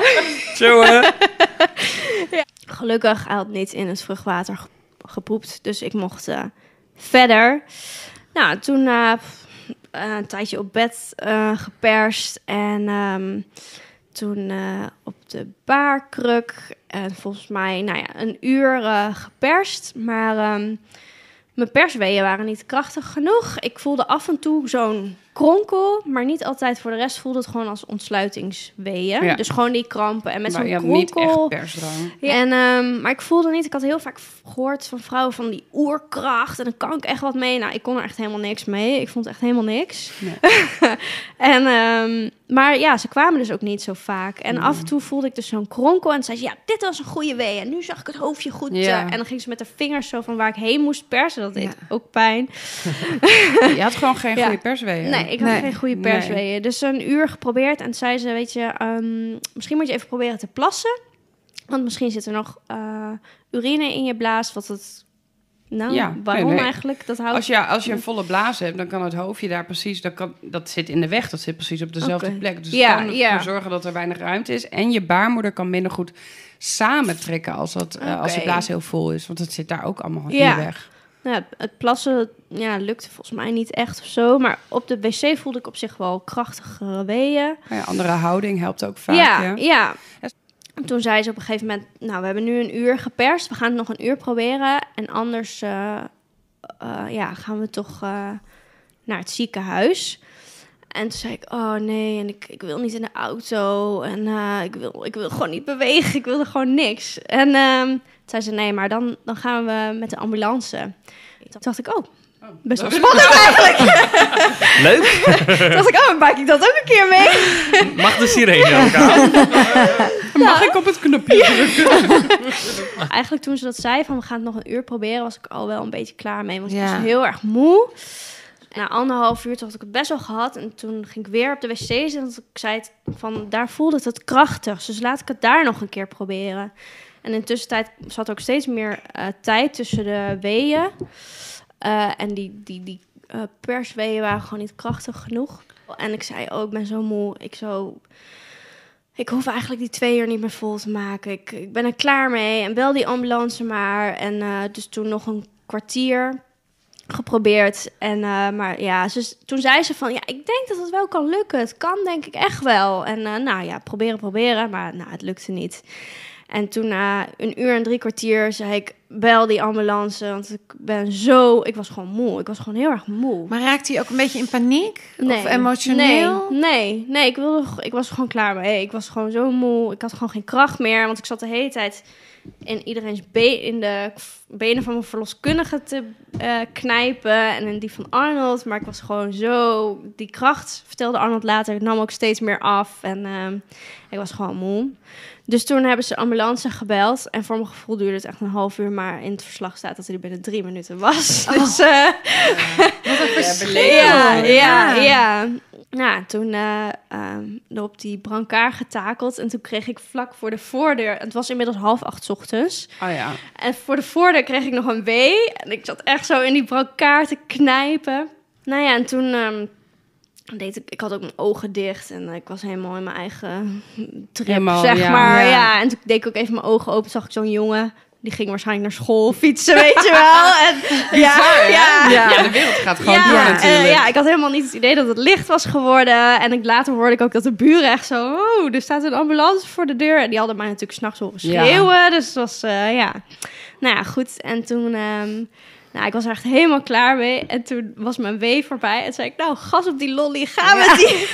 C: Zo, hè?
D: Gelukkig, hij had niet in het vruchtwater ge- gepoept. Dus ik mocht eh, verder. Nou, toen eh, eh, een tijdje op bed eh, geperst. En ehm, toen eh, op de baarkruk. En volgens mij, nou ja, een uur eh, geperst. Maar ehm, mijn persweeën waren niet krachtig genoeg. Ik voelde af en toe zo'n kronkel, maar niet altijd voor de rest voelde het gewoon als ontsluitingsweeën.
E: Ja.
D: Dus gewoon die krampen en met zo'n
E: had niet
D: kronkel.
E: echt persdrang.
D: En, ehm, maar ik voelde niet, ik had heel vaak gehoord van vrouwen van die oerkracht. En dan kan ik echt wat mee. Nou, ik kon er echt helemaal niks mee. Ik vond echt helemaal niks.
E: Nee.
D: en, ehm, maar ja, ze kwamen dus ook niet zo vaak. En af en toe voelde ik dus zo'n kronkel. En zei ze, ja, dit was een goede wee. En nu zag ik het hoofdje goed.
E: Ja.
D: eh, en dan ging ze met haar vingers zo van waar ik heen moest persen. Dat deed
B: Ja.
D: ook pijn.
E: Je had gewoon geen
D: Ja.
E: goede persweeën.
D: Nee, ik had
B: Nee.
D: geen goede
E: Nee.
D: persweeën. Dus een uur geprobeerd. En zei ze, weet je, ehm, misschien moet je even proberen te plassen. Want misschien zit er nog eh, urine in je blaas. Wat het... Nou,
E: Ja,
D: waarom
E: nee, nee.
D: eigenlijk? Dat houdt...
E: Als je, als je een volle blaas hebt, dan kan het hoofdje daar precies... Dat, kan, dat zit in de weg, dat zit precies op dezelfde plek. Dus
D: Ja,
E: het kan
D: ja.
E: ervoor zorgen dat er weinig ruimte is. En je baarmoeder kan minder goed samentrekken als, dat, eh, als de
D: Oké.
E: blaas heel vol is. Want het zit daar ook allemaal in
D: Ja.
E: de weg.
D: Nou, het- plassen ja, lukte volgens mij niet echt of zo. Maar op de wc voelde ik op zich wel krachtige weeën.
E: Maar ja, andere houding helpt ook vaak.
D: ja,
E: ja.
D: ja. En Toen zei ze op een gegeven moment... Nou, we hebben nu een uur geperst. We gaan het nog een uur proberen. En anders eh, eh, ja, gaan we toch eh, naar het ziekenhuis. En toen zei ik, oh nee, en ik, ik wil niet in de auto. En ik, wil, ik wil gewoon niet bewegen. Ik wilde gewoon niks. En ehm, toen zei ze, nee, maar dan, dan gaan we met de ambulance. Toen dacht ik, oh, best wel spannend eigenlijk.
C: Leuk.
D: Toen dacht ik, oh, dan maak ik dat ook een keer mee.
C: Mag de sirene ook aan?
E: Mag ik op het knopje drukken?
D: Eigenlijk toen ze dat zei, van we gaan het nog een uur proberen, was ik al wel een beetje klaar mee. Want ik was heel erg moe. Na anderhalf uur had ik het best wel gehad. En toen ging ik weer op de wc zitten. Want ik zei het van, daar voelde het het krachtig. Dus laat ik het daar nog een keer proberen. En in de tussentijd zat ook steeds meer eh, tijd tussen de weeën. Eh, en die, die, die eh, persweeën waren gewoon niet krachtig genoeg. En ik zei, oh, ik ben zo moe. Ik zo... Ik hoef eigenlijk die twee uur niet meer vol te maken. Ik, ik ben er klaar mee. En bel die ambulance maar. En eh, dus toen nog een kwartier geprobeerd. En, maar ja, ze, toen zei ze van... Ja, ik denk dat het wel kan lukken. Het kan denk ik echt wel. En eh, nou ja, proberen, proberen. Maar nou, het lukte niet. En toen na een uur en drie kwartier zei ik... Bel die ambulance, want ik ben zo... Ik was gewoon moe. Ik was gewoon heel erg moe.
B: Maar raakt hij ook een beetje in paniek? Of emotioneel?
D: Nee, nee, nee ik, wilde, ik was gewoon klaar mee. Ik was gewoon zo moe. Ik had gewoon geen kracht meer. Want ik zat de hele tijd in iedereen's be in de benen van mijn verloskundige te eh, knijpen. En in die van Arnold. Maar ik was gewoon zo... Die kracht, vertelde Arnold later, nam ook steeds meer af. En ehm, ik was gewoon moe. Dus toen hebben ze ambulance gebeld. En voor mijn gevoel duurde het echt een half uur. Maar in het verslag staat dat hij er binnen drie minuten was. Dus eh, ja, ja, ja. Nou, toen eh ehm, op die brancard getakeld. En toen kreeg ik vlak voor de voordeur... Het was inmiddels half acht 's ochtends.
E: Oh ja.
D: En voor de voordeur kreeg ik nog een W. En ik zat echt zo in die brancard te knijpen. Nou ja, en toen... ehm, deed ik, ik had ook mijn ogen dicht en ik was helemaal in mijn eigen trip,
E: Helemaal,
D: zeg
E: ja.
D: maar.
E: Ja.
D: Ja. en toen deed ik ook even mijn ogen open, zag ik zo'n jongen. Die ging waarschijnlijk naar school fietsen, weet je wel. En, ja, ja,
E: Ja. de wereld gaat gewoon
D: ja,
E: door
D: eh,
E: natuurlijk.
D: ja, ik had helemaal niet het idee dat het licht was geworden. En ik, later hoorde ik ook dat de buren echt zo... Oh, er staat een ambulance voor de deur. En die hadden mij natuurlijk s'nachts horen
E: Ja.
D: schreeuwen. Dus het was, eh, ja... Nou ja, goed. En toen... ehm, nou, ik was er echt helemaal klaar mee. En toen was mijn wee voorbij. En zei ik, nou, gas op die lolly. Ga met die...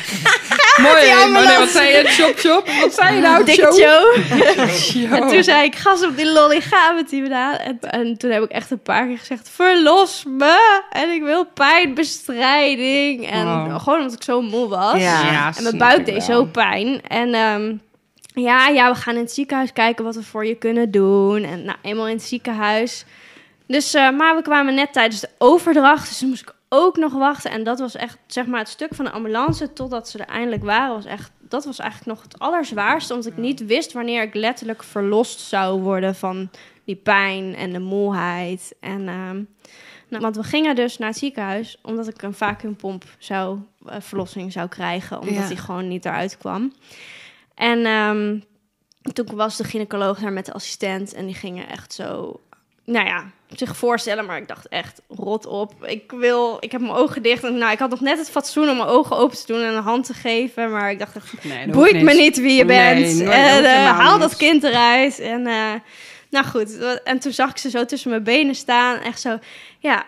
E: Mooi,
D: die
E: wat zei je? Chop, chop. Wat zei je nou?
D: Dikke
E: Joe?
D: En toen zei ik, gas op die lolly, ga met die gedaan. En, en toen heb ik echt een paar keer gezegd, verlos me. En ik wil pijnbestrijding. En gewoon omdat ik zo moe was.
B: Ja.
E: Ja,
D: En mijn buik
E: ik
D: deed
E: wel.
D: zo pijn. En ehm, ja, ja, we gaan in het ziekenhuis kijken wat we voor je kunnen doen. En nou, eenmaal in het ziekenhuis. Dus, eh, maar we kwamen net tijdens de overdracht. Dus toen moest ik ook nog wachten. En dat was echt, zeg maar, het stuk van de ambulance totdat ze er eindelijk waren. Was echt, dat was eigenlijk nog het allerzwaarste. Omdat ik niet wist wanneer ik letterlijk verlost zou worden van die pijn en de moeheid. En, ehm, nou, want we gingen dus naar het ziekenhuis omdat ik een vacuümpomp zou, eh, verlossing zou krijgen. Omdat
B: Ja.
D: die gewoon niet eruit kwam. En ehm, toen was de gynaecoloog daar met de assistent en die gingen echt zo, nou ja, zich voorstellen. Maar ik dacht echt, rot op. Ik wil, ik heb mijn ogen dicht. En nou, ik had nog net het fatsoen om mijn ogen open te doen en een hand te geven. Maar ik dacht echt,
E: Nee,
D: boeit me
E: niet.
D: wie je
E: Nee,
D: bent.
E: nooit,
D: en,
E: hoeft
D: eh,
E: helemaal
D: haal dat kind eruit. En eh, Nou goed, en toen zag ik ze zo tussen mijn benen staan. Echt zo, ja.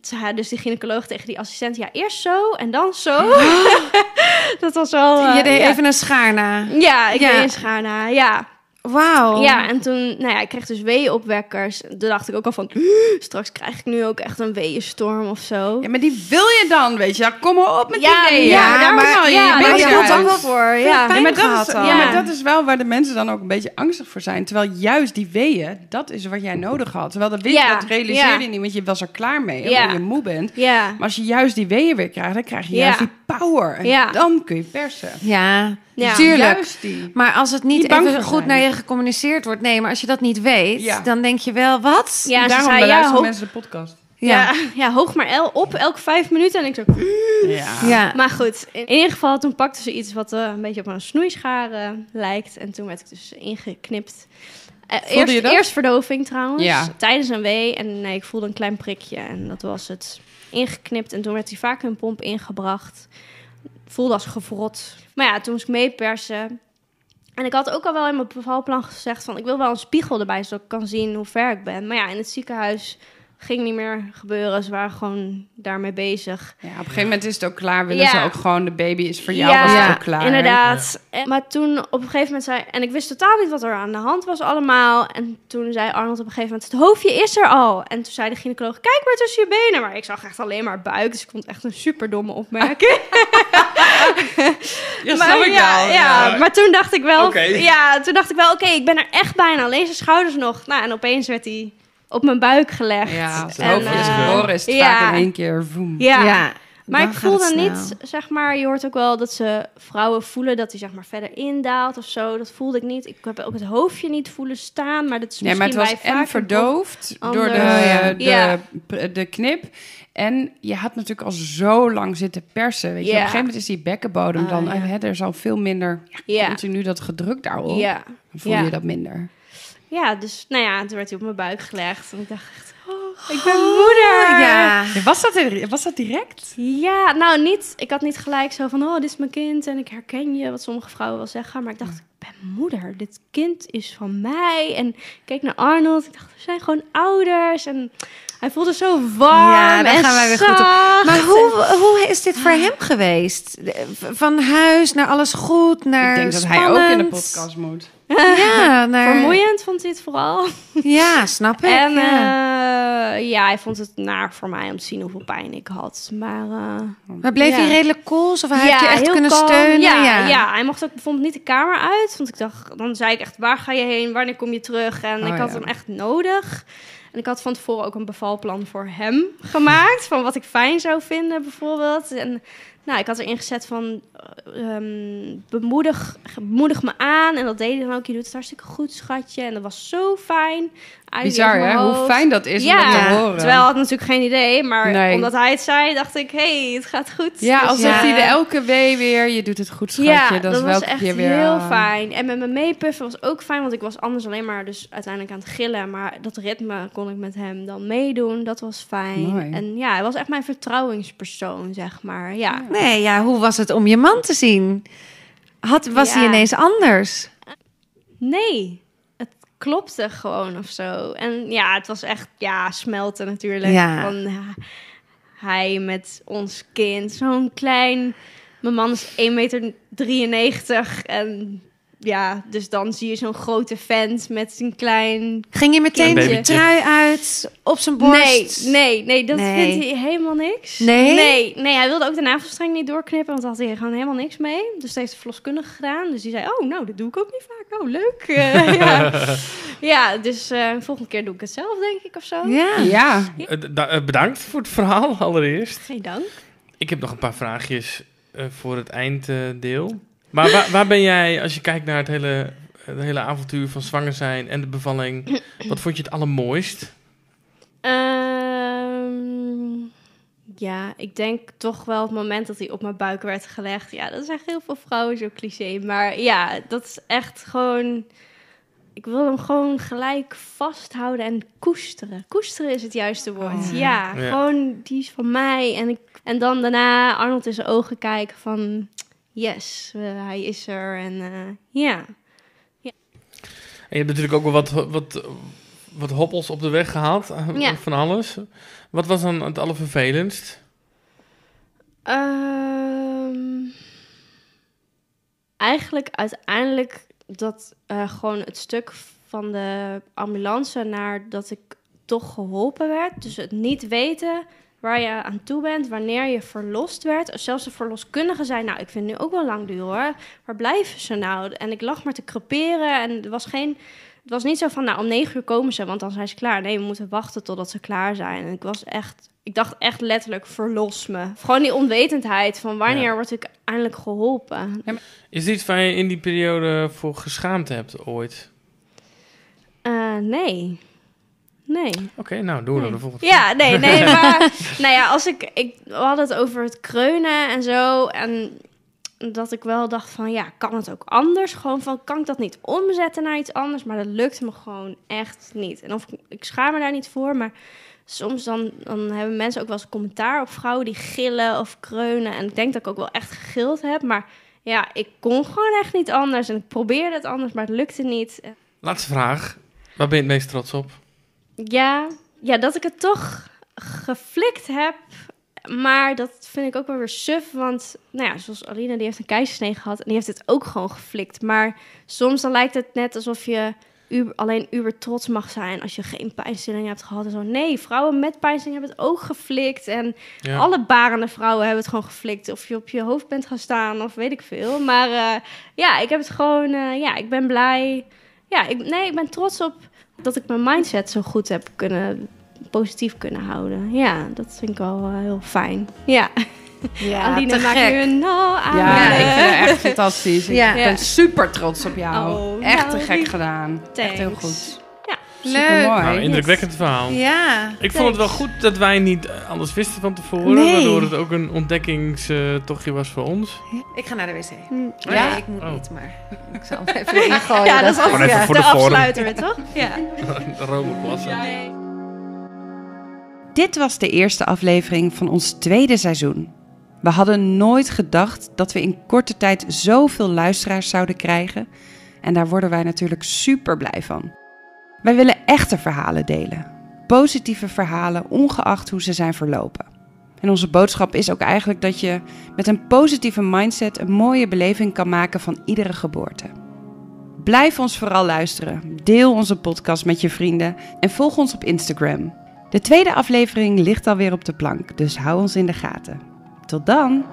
D: zei dus die gynaecoloog tegen die assistent... ja, eerst zo en dan zo. dat was wel... eh,
B: je deed
D: ja.
B: even een schaar na.
D: Ja, ik
B: Ja.
D: deed een schaar na, ja.
B: Wauw.
D: Ja, en toen, nou ja, ik kreeg dus weeënopwekkers. Toen dacht ik ook al van, straks krijg ik nu ook echt een weeënstorm of zo.
E: Ja, maar die wil je dan, weet je. Ja, kom maar op met
D: Ja,
E: die ideeën.
D: ja,
B: Ja,
D: daar
B: maar-
E: je
D: ja, daar
B: je wel
D: voor. Ja.
E: Ja, maar, dat is, ja,
D: Ja.
E: maar dat is wel waar de mensen dan ook een beetje angstig voor zijn. Terwijl juist die weeën, dat is wat jij nodig had. Terwijl dat, weet,
D: Ja,
E: dat realiseerde
D: ja.
E: je niet, want je was er klaar mee.
D: Ja.
E: omdat je moe bent.
D: Ja,
E: Maar als je juist die weeën weer krijgt, dan krijg je
D: Ja.
E: juist die power. En
D: Ja.
E: dan kun je persen.
B: Ja,
D: Ja.
B: tuurlijk.
E: Juist die.
B: Maar als het niet even goed naar je gecommuniceerd wordt, nee, maar als je dat niet weet,
E: Ja.
B: dan denk je wel, wat?
D: ja ze
E: Daarom
D: zei, ja,
E: beluisteren
D: hoog,
E: mensen de podcast.
D: ja. Ja, hoog maar el, op elke vijf minuten. En ik zo...
E: Ja.
B: ja.
D: Maar goed, in ieder geval, toen pakte ze iets wat eh, een beetje op een snoeischaar lijkt. En toen werd ik dus ingeknipt. Eh, eerst,
E: je dat?
D: eerst verdoving trouwens,
E: Ja.
D: tijdens een wee. En nee, ik voelde een klein prikje en dat was het. Ingeknipt en toen werd die vacuumpomp ingebracht. Voelde als gevrot. Maar ja, toen moest ik meepersen. En ik had ook al wel in mijn bevalplan gezegd van... ik wil wel een spiegel erbij, zodat ik kan zien hoe ver ik ben. Maar ja, in het ziekenhuis ging niet meer gebeuren. Ze waren gewoon daarmee bezig.
E: Ja, op een gegeven moment is het ook klaar. Willen
D: Ja.
E: ze ook gewoon, de baby is voor jou,
D: Ja,
E: was het
B: ja,
E: ook klaar.
D: Inderdaad. En- Maar toen op een gegeven moment zei... En ik wist totaal niet wat er aan de hand was allemaal. En toen zei Arnold op een gegeven moment... Het hoofdje is er al. En toen zei de gynaecoloog... Kijk maar tussen je benen. Maar ik zag echt alleen maar buik. Dus ik vond het echt een super domme opmerking.
E: Ja,
D: maar,
E: snap ik
D: ja,
E: wel.
D: ja, maar toen dacht ik wel... Ja, toen dacht ik wel... Oké, ik ben er echt bijna. Alleen zijn schouders nog. Nou, en opeens werd hij op mijn buik gelegd.
E: Ja, het
D: En,
E: hoofdje is
D: eh,
E: geboren, is het
D: ja.
E: vaak in één keer voem.
D: Ja. Maar
B: dan
D: ik voelde
B: snel.
D: niet, zeg maar, je hoort ook wel dat ze vrouwen voelen dat hij zeg maar verder indaalt of zo. Dat voelde ik niet. Ik heb ook het hoofdje niet voelen staan, maar dat is
E: Nee, maar het
D: misschien
E: was
D: bij
E: en verdoofd door de,
B: Oh, ja.
E: de, de knip. En je had natuurlijk al zo lang zitten persen. Weet je. Op een gegeven moment is die bekkenbodem
D: Ah,
E: dan...
D: ja.
E: eh, hè, er is al veel minder
D: Ja.
E: continu dat gedrukt daarop. Dan voel je dat minder.
D: Ja, dus nou ja, toen werd hij op mijn buik gelegd en ik dacht echt, oh, ik ben moeder.
B: Ja.
E: Was dat, er- was dat direct?
D: Ja, nou niet. Ik had niet gelijk zo van, oh, dit is mijn kind en ik herken je, wat sommige vrouwen wel zeggen. Maar ik dacht, ik ben moeder. Dit kind is van mij. En ik keek naar Arnold. Ik dacht, we zijn gewoon ouders. En hij voelde zo warm
B: Ja, daar
D: en
B: gaan wij weer goed op. Maar hoe, hoe is dit voor hem geweest? Van huis naar alles goed, naar
E: ik denk dat hij ook in de
B: spannend.
E: podcast moet.
B: Ja, naar...
D: Vermoeiend vond hij het vooral.
B: Ja, snap ik.
D: En
B: ja.
D: eh, ja, hij vond het naar voor mij om te zien hoeveel pijn ik had. Maar eh,
B: maar bleef
D: ja.
B: hij redelijk cool? Of hij heeft je echt kunnen
D: kalm.
B: steunen?
D: Ja, ja. hij mocht ook bijvoorbeeld niet de kamer uit. Want ik dacht, dan zei ik echt, waar ga je heen? Wanneer kom je terug? En
E: Oh,
D: ik had hem echt nodig. En ik had van tevoren ook een bevalplan voor hem gemaakt. Van wat ik fijn zou vinden, bijvoorbeeld. En nou, ik had erin gezet van... eh, ehm, bemoedig, bemoedig me aan. En dat deed hij dan ook. Je doet het hartstikke goed, schatje. En dat was zo fijn.
E: Bizar, hè? Hoe fijn dat is
D: ja,
E: om dat te horen.
D: terwijl hij had natuurlijk geen idee. Maar
E: Nee.
D: omdat hij het zei, dacht ik... hey, het gaat goed.
E: Ja,
D: Dus,
E: alsof
D: ja.
E: hij de elke wee weer... Je doet het goed, schatje.
D: Ja,
E: dat,
D: dat,
E: is
D: was echt
E: keer weer...
D: heel
E: ah.
D: fijn. En met me meepuffen was ook fijn, want ik was anders alleen maar dus uiteindelijk aan het gillen. Maar dat ritme kon ik met hem dan meedoen. Dat was fijn.
E: Mooi.
D: En ja, hij was echt mijn vertrouwingspersoon, zeg maar. Ja.
B: Nee, ja, hoe was het om je man te zien? Had, was hij ineens anders?
D: Nee, het klopte gewoon of zo. En ja, het was echt, ja, smelten natuurlijk.
B: Ja.
D: Van ja, hij met ons kind, zo'n klein... Mijn man is 1,93 meter en ja, dus dan zie je zo'n grote vent met een klein
B: Ging je meteen de trui uit op zijn
D: Nee,
B: borst?
D: nee, nee, dat
B: Nee.
D: vindt hij helemaal niks.
B: Nee?
D: nee? Nee, hij wilde ook de navelstreng niet doorknippen, want daar had hij gewoon helemaal niks mee. Dus dat heeft de verloskundige gedaan. Dus die zei, oh, nou, dat doe ik ook niet vaak. Oh, leuk. Eh, ja. ja, dus eh volgende keer doe ik het zelf, denk ik, of zo.
B: Ja.
E: Ja,
C: Eh, da- bedankt voor het verhaal allereerst.
D: Geen dank.
C: Ik heb nog een paar vraagjes eh, voor het einddeel. Maar waar, waar ben jij, als je kijkt naar het hele, het hele avontuur van zwanger zijn en de bevalling, wat vond je het allermooist?
D: Ehm, ja, ik denk toch wel het moment dat hij op mijn buik werd gelegd. Ja, dat is echt heel veel vrouwen zo cliché. Maar ja, dat is echt gewoon... Ik wil hem gewoon gelijk vasthouden en koesteren. Koesteren is het juiste woord.
E: Oh.
D: ja,
C: Ja.
D: gewoon die is van mij. En, ik, en dan daarna Arnold in zijn ogen kijken van... Yes, eh, hij is er. En eh, ja.
C: je hebt natuurlijk ook wel wat, wat, wat hoppels op de weg gehad. eh,
D: Ja.
C: Van alles. Wat was dan het allervervelendst?
D: Ehm, eigenlijk uiteindelijk dat gewoon het stuk van de ambulance naar dat ik toch geholpen werd. Dus het niet weten waar je aan toe bent, wanneer je verlost werd. Zelfs de verloskundige zei, nou, ik vind het nu ook wel lang duur hoor. Waar blijven ze nou? En ik lag maar te creperen en er was geen... Het was niet zo van, nou, om negen uur komen ze, want dan zijn ze klaar. Nee, we moeten wachten totdat ze klaar zijn. En ik was echt... Ik dacht echt letterlijk, verlos me. Gewoon die onwetendheid van wanneer
C: Ja.
D: word ik eindelijk geholpen.
C: Is iets waar je in die periode voor geschaamd hebt ooit?
D: Eh, nee. Nee.
C: Oké, nou, doen we
D: Nee.
C: dan de volgende.
D: Ja, nee, nee, maar... nou ja, als ik, ik... We hadden het over het kreunen en zo. En dat ik wel dacht van, ja, kan het ook anders? Gewoon van, kan ik dat niet omzetten naar iets anders? Maar dat lukte me gewoon echt niet. En of ik, ik schaam me daar niet voor, maar... Soms dan, dan hebben mensen ook wel eens commentaar op vrouwen die gillen of kreunen. En ik denk dat ik ook wel echt gegild heb. Maar ja, ik kon gewoon echt niet anders. En ik probeerde het anders, maar het lukte niet.
C: Laatste vraag. Waar ben je het meest trots op?
D: Ja, ja, dat ik het toch geflikt heb. Maar dat vind ik ook wel weer suf. Want, nou ja, zoals Alina, die heeft een keizersnee gehad. En die heeft het ook gewoon geflikt. Maar soms dan lijkt het net alsof je uber, alleen uber trots mag zijn... als je geen pijnstilling hebt gehad en zo. Nee, vrouwen met pijnstilling hebben het ook geflikt. En
C: Ja.
D: alle barende vrouwen hebben het gewoon geflikt. Of je op je hoofd bent gaan staan of weet ik veel. Maar eh, ja, ik heb het gewoon... eh, ja, ik ben blij. Ja, ik, nee, ik ben trots op dat ik mijn mindset zo goed heb kunnen... positief kunnen houden. Ja, dat vind ik wel eh, heel fijn. Ja,
B: Ja,
D: Aline maakt
B: gek.
D: nu een no aan.
E: Ja, ik vind het echt fantastisch.
B: Ja.
E: Ik ben super trots op jou.
D: Oh,
E: echt
D: nou,
E: te gek gedaan. Echt heel goed.
D: Ja.
E: Supermooi.
C: Nou, indrukwekkend verhaal.
B: Ja.
C: Ik vond het wel goed dat wij niet alles wisten van tevoren.
B: Nee.
C: Waardoor het ook een ontdekkingstochtje was voor ons.
B: Ik ga naar de wc.
D: Hm.
B: Ja,
C: Ja?
B: ik moet
C: Oh.
B: niet, maar ik zal hem even erin gooien.
D: Ja, dat is
C: Gewoon even voor de
D: afsluiter toch? Ja.
C: Rome klasse.
A: Dit was de eerste aflevering van ons tweede seizoen. We hadden nooit gedacht dat we in korte tijd zoveel luisteraars zouden krijgen. En daar worden wij natuurlijk super blij van. Wij willen echte verhalen delen. Positieve verhalen, ongeacht hoe ze zijn verlopen. En onze boodschap is ook eigenlijk dat je met een positieve mindset een mooie beleving kan maken van iedere geboorte. Blijf ons vooral luisteren. Deel onze podcast met je vrienden en volg ons op Instagram. De tweede aflevering ligt alweer op de plank, dus hou ons in de gaten. Tot dan!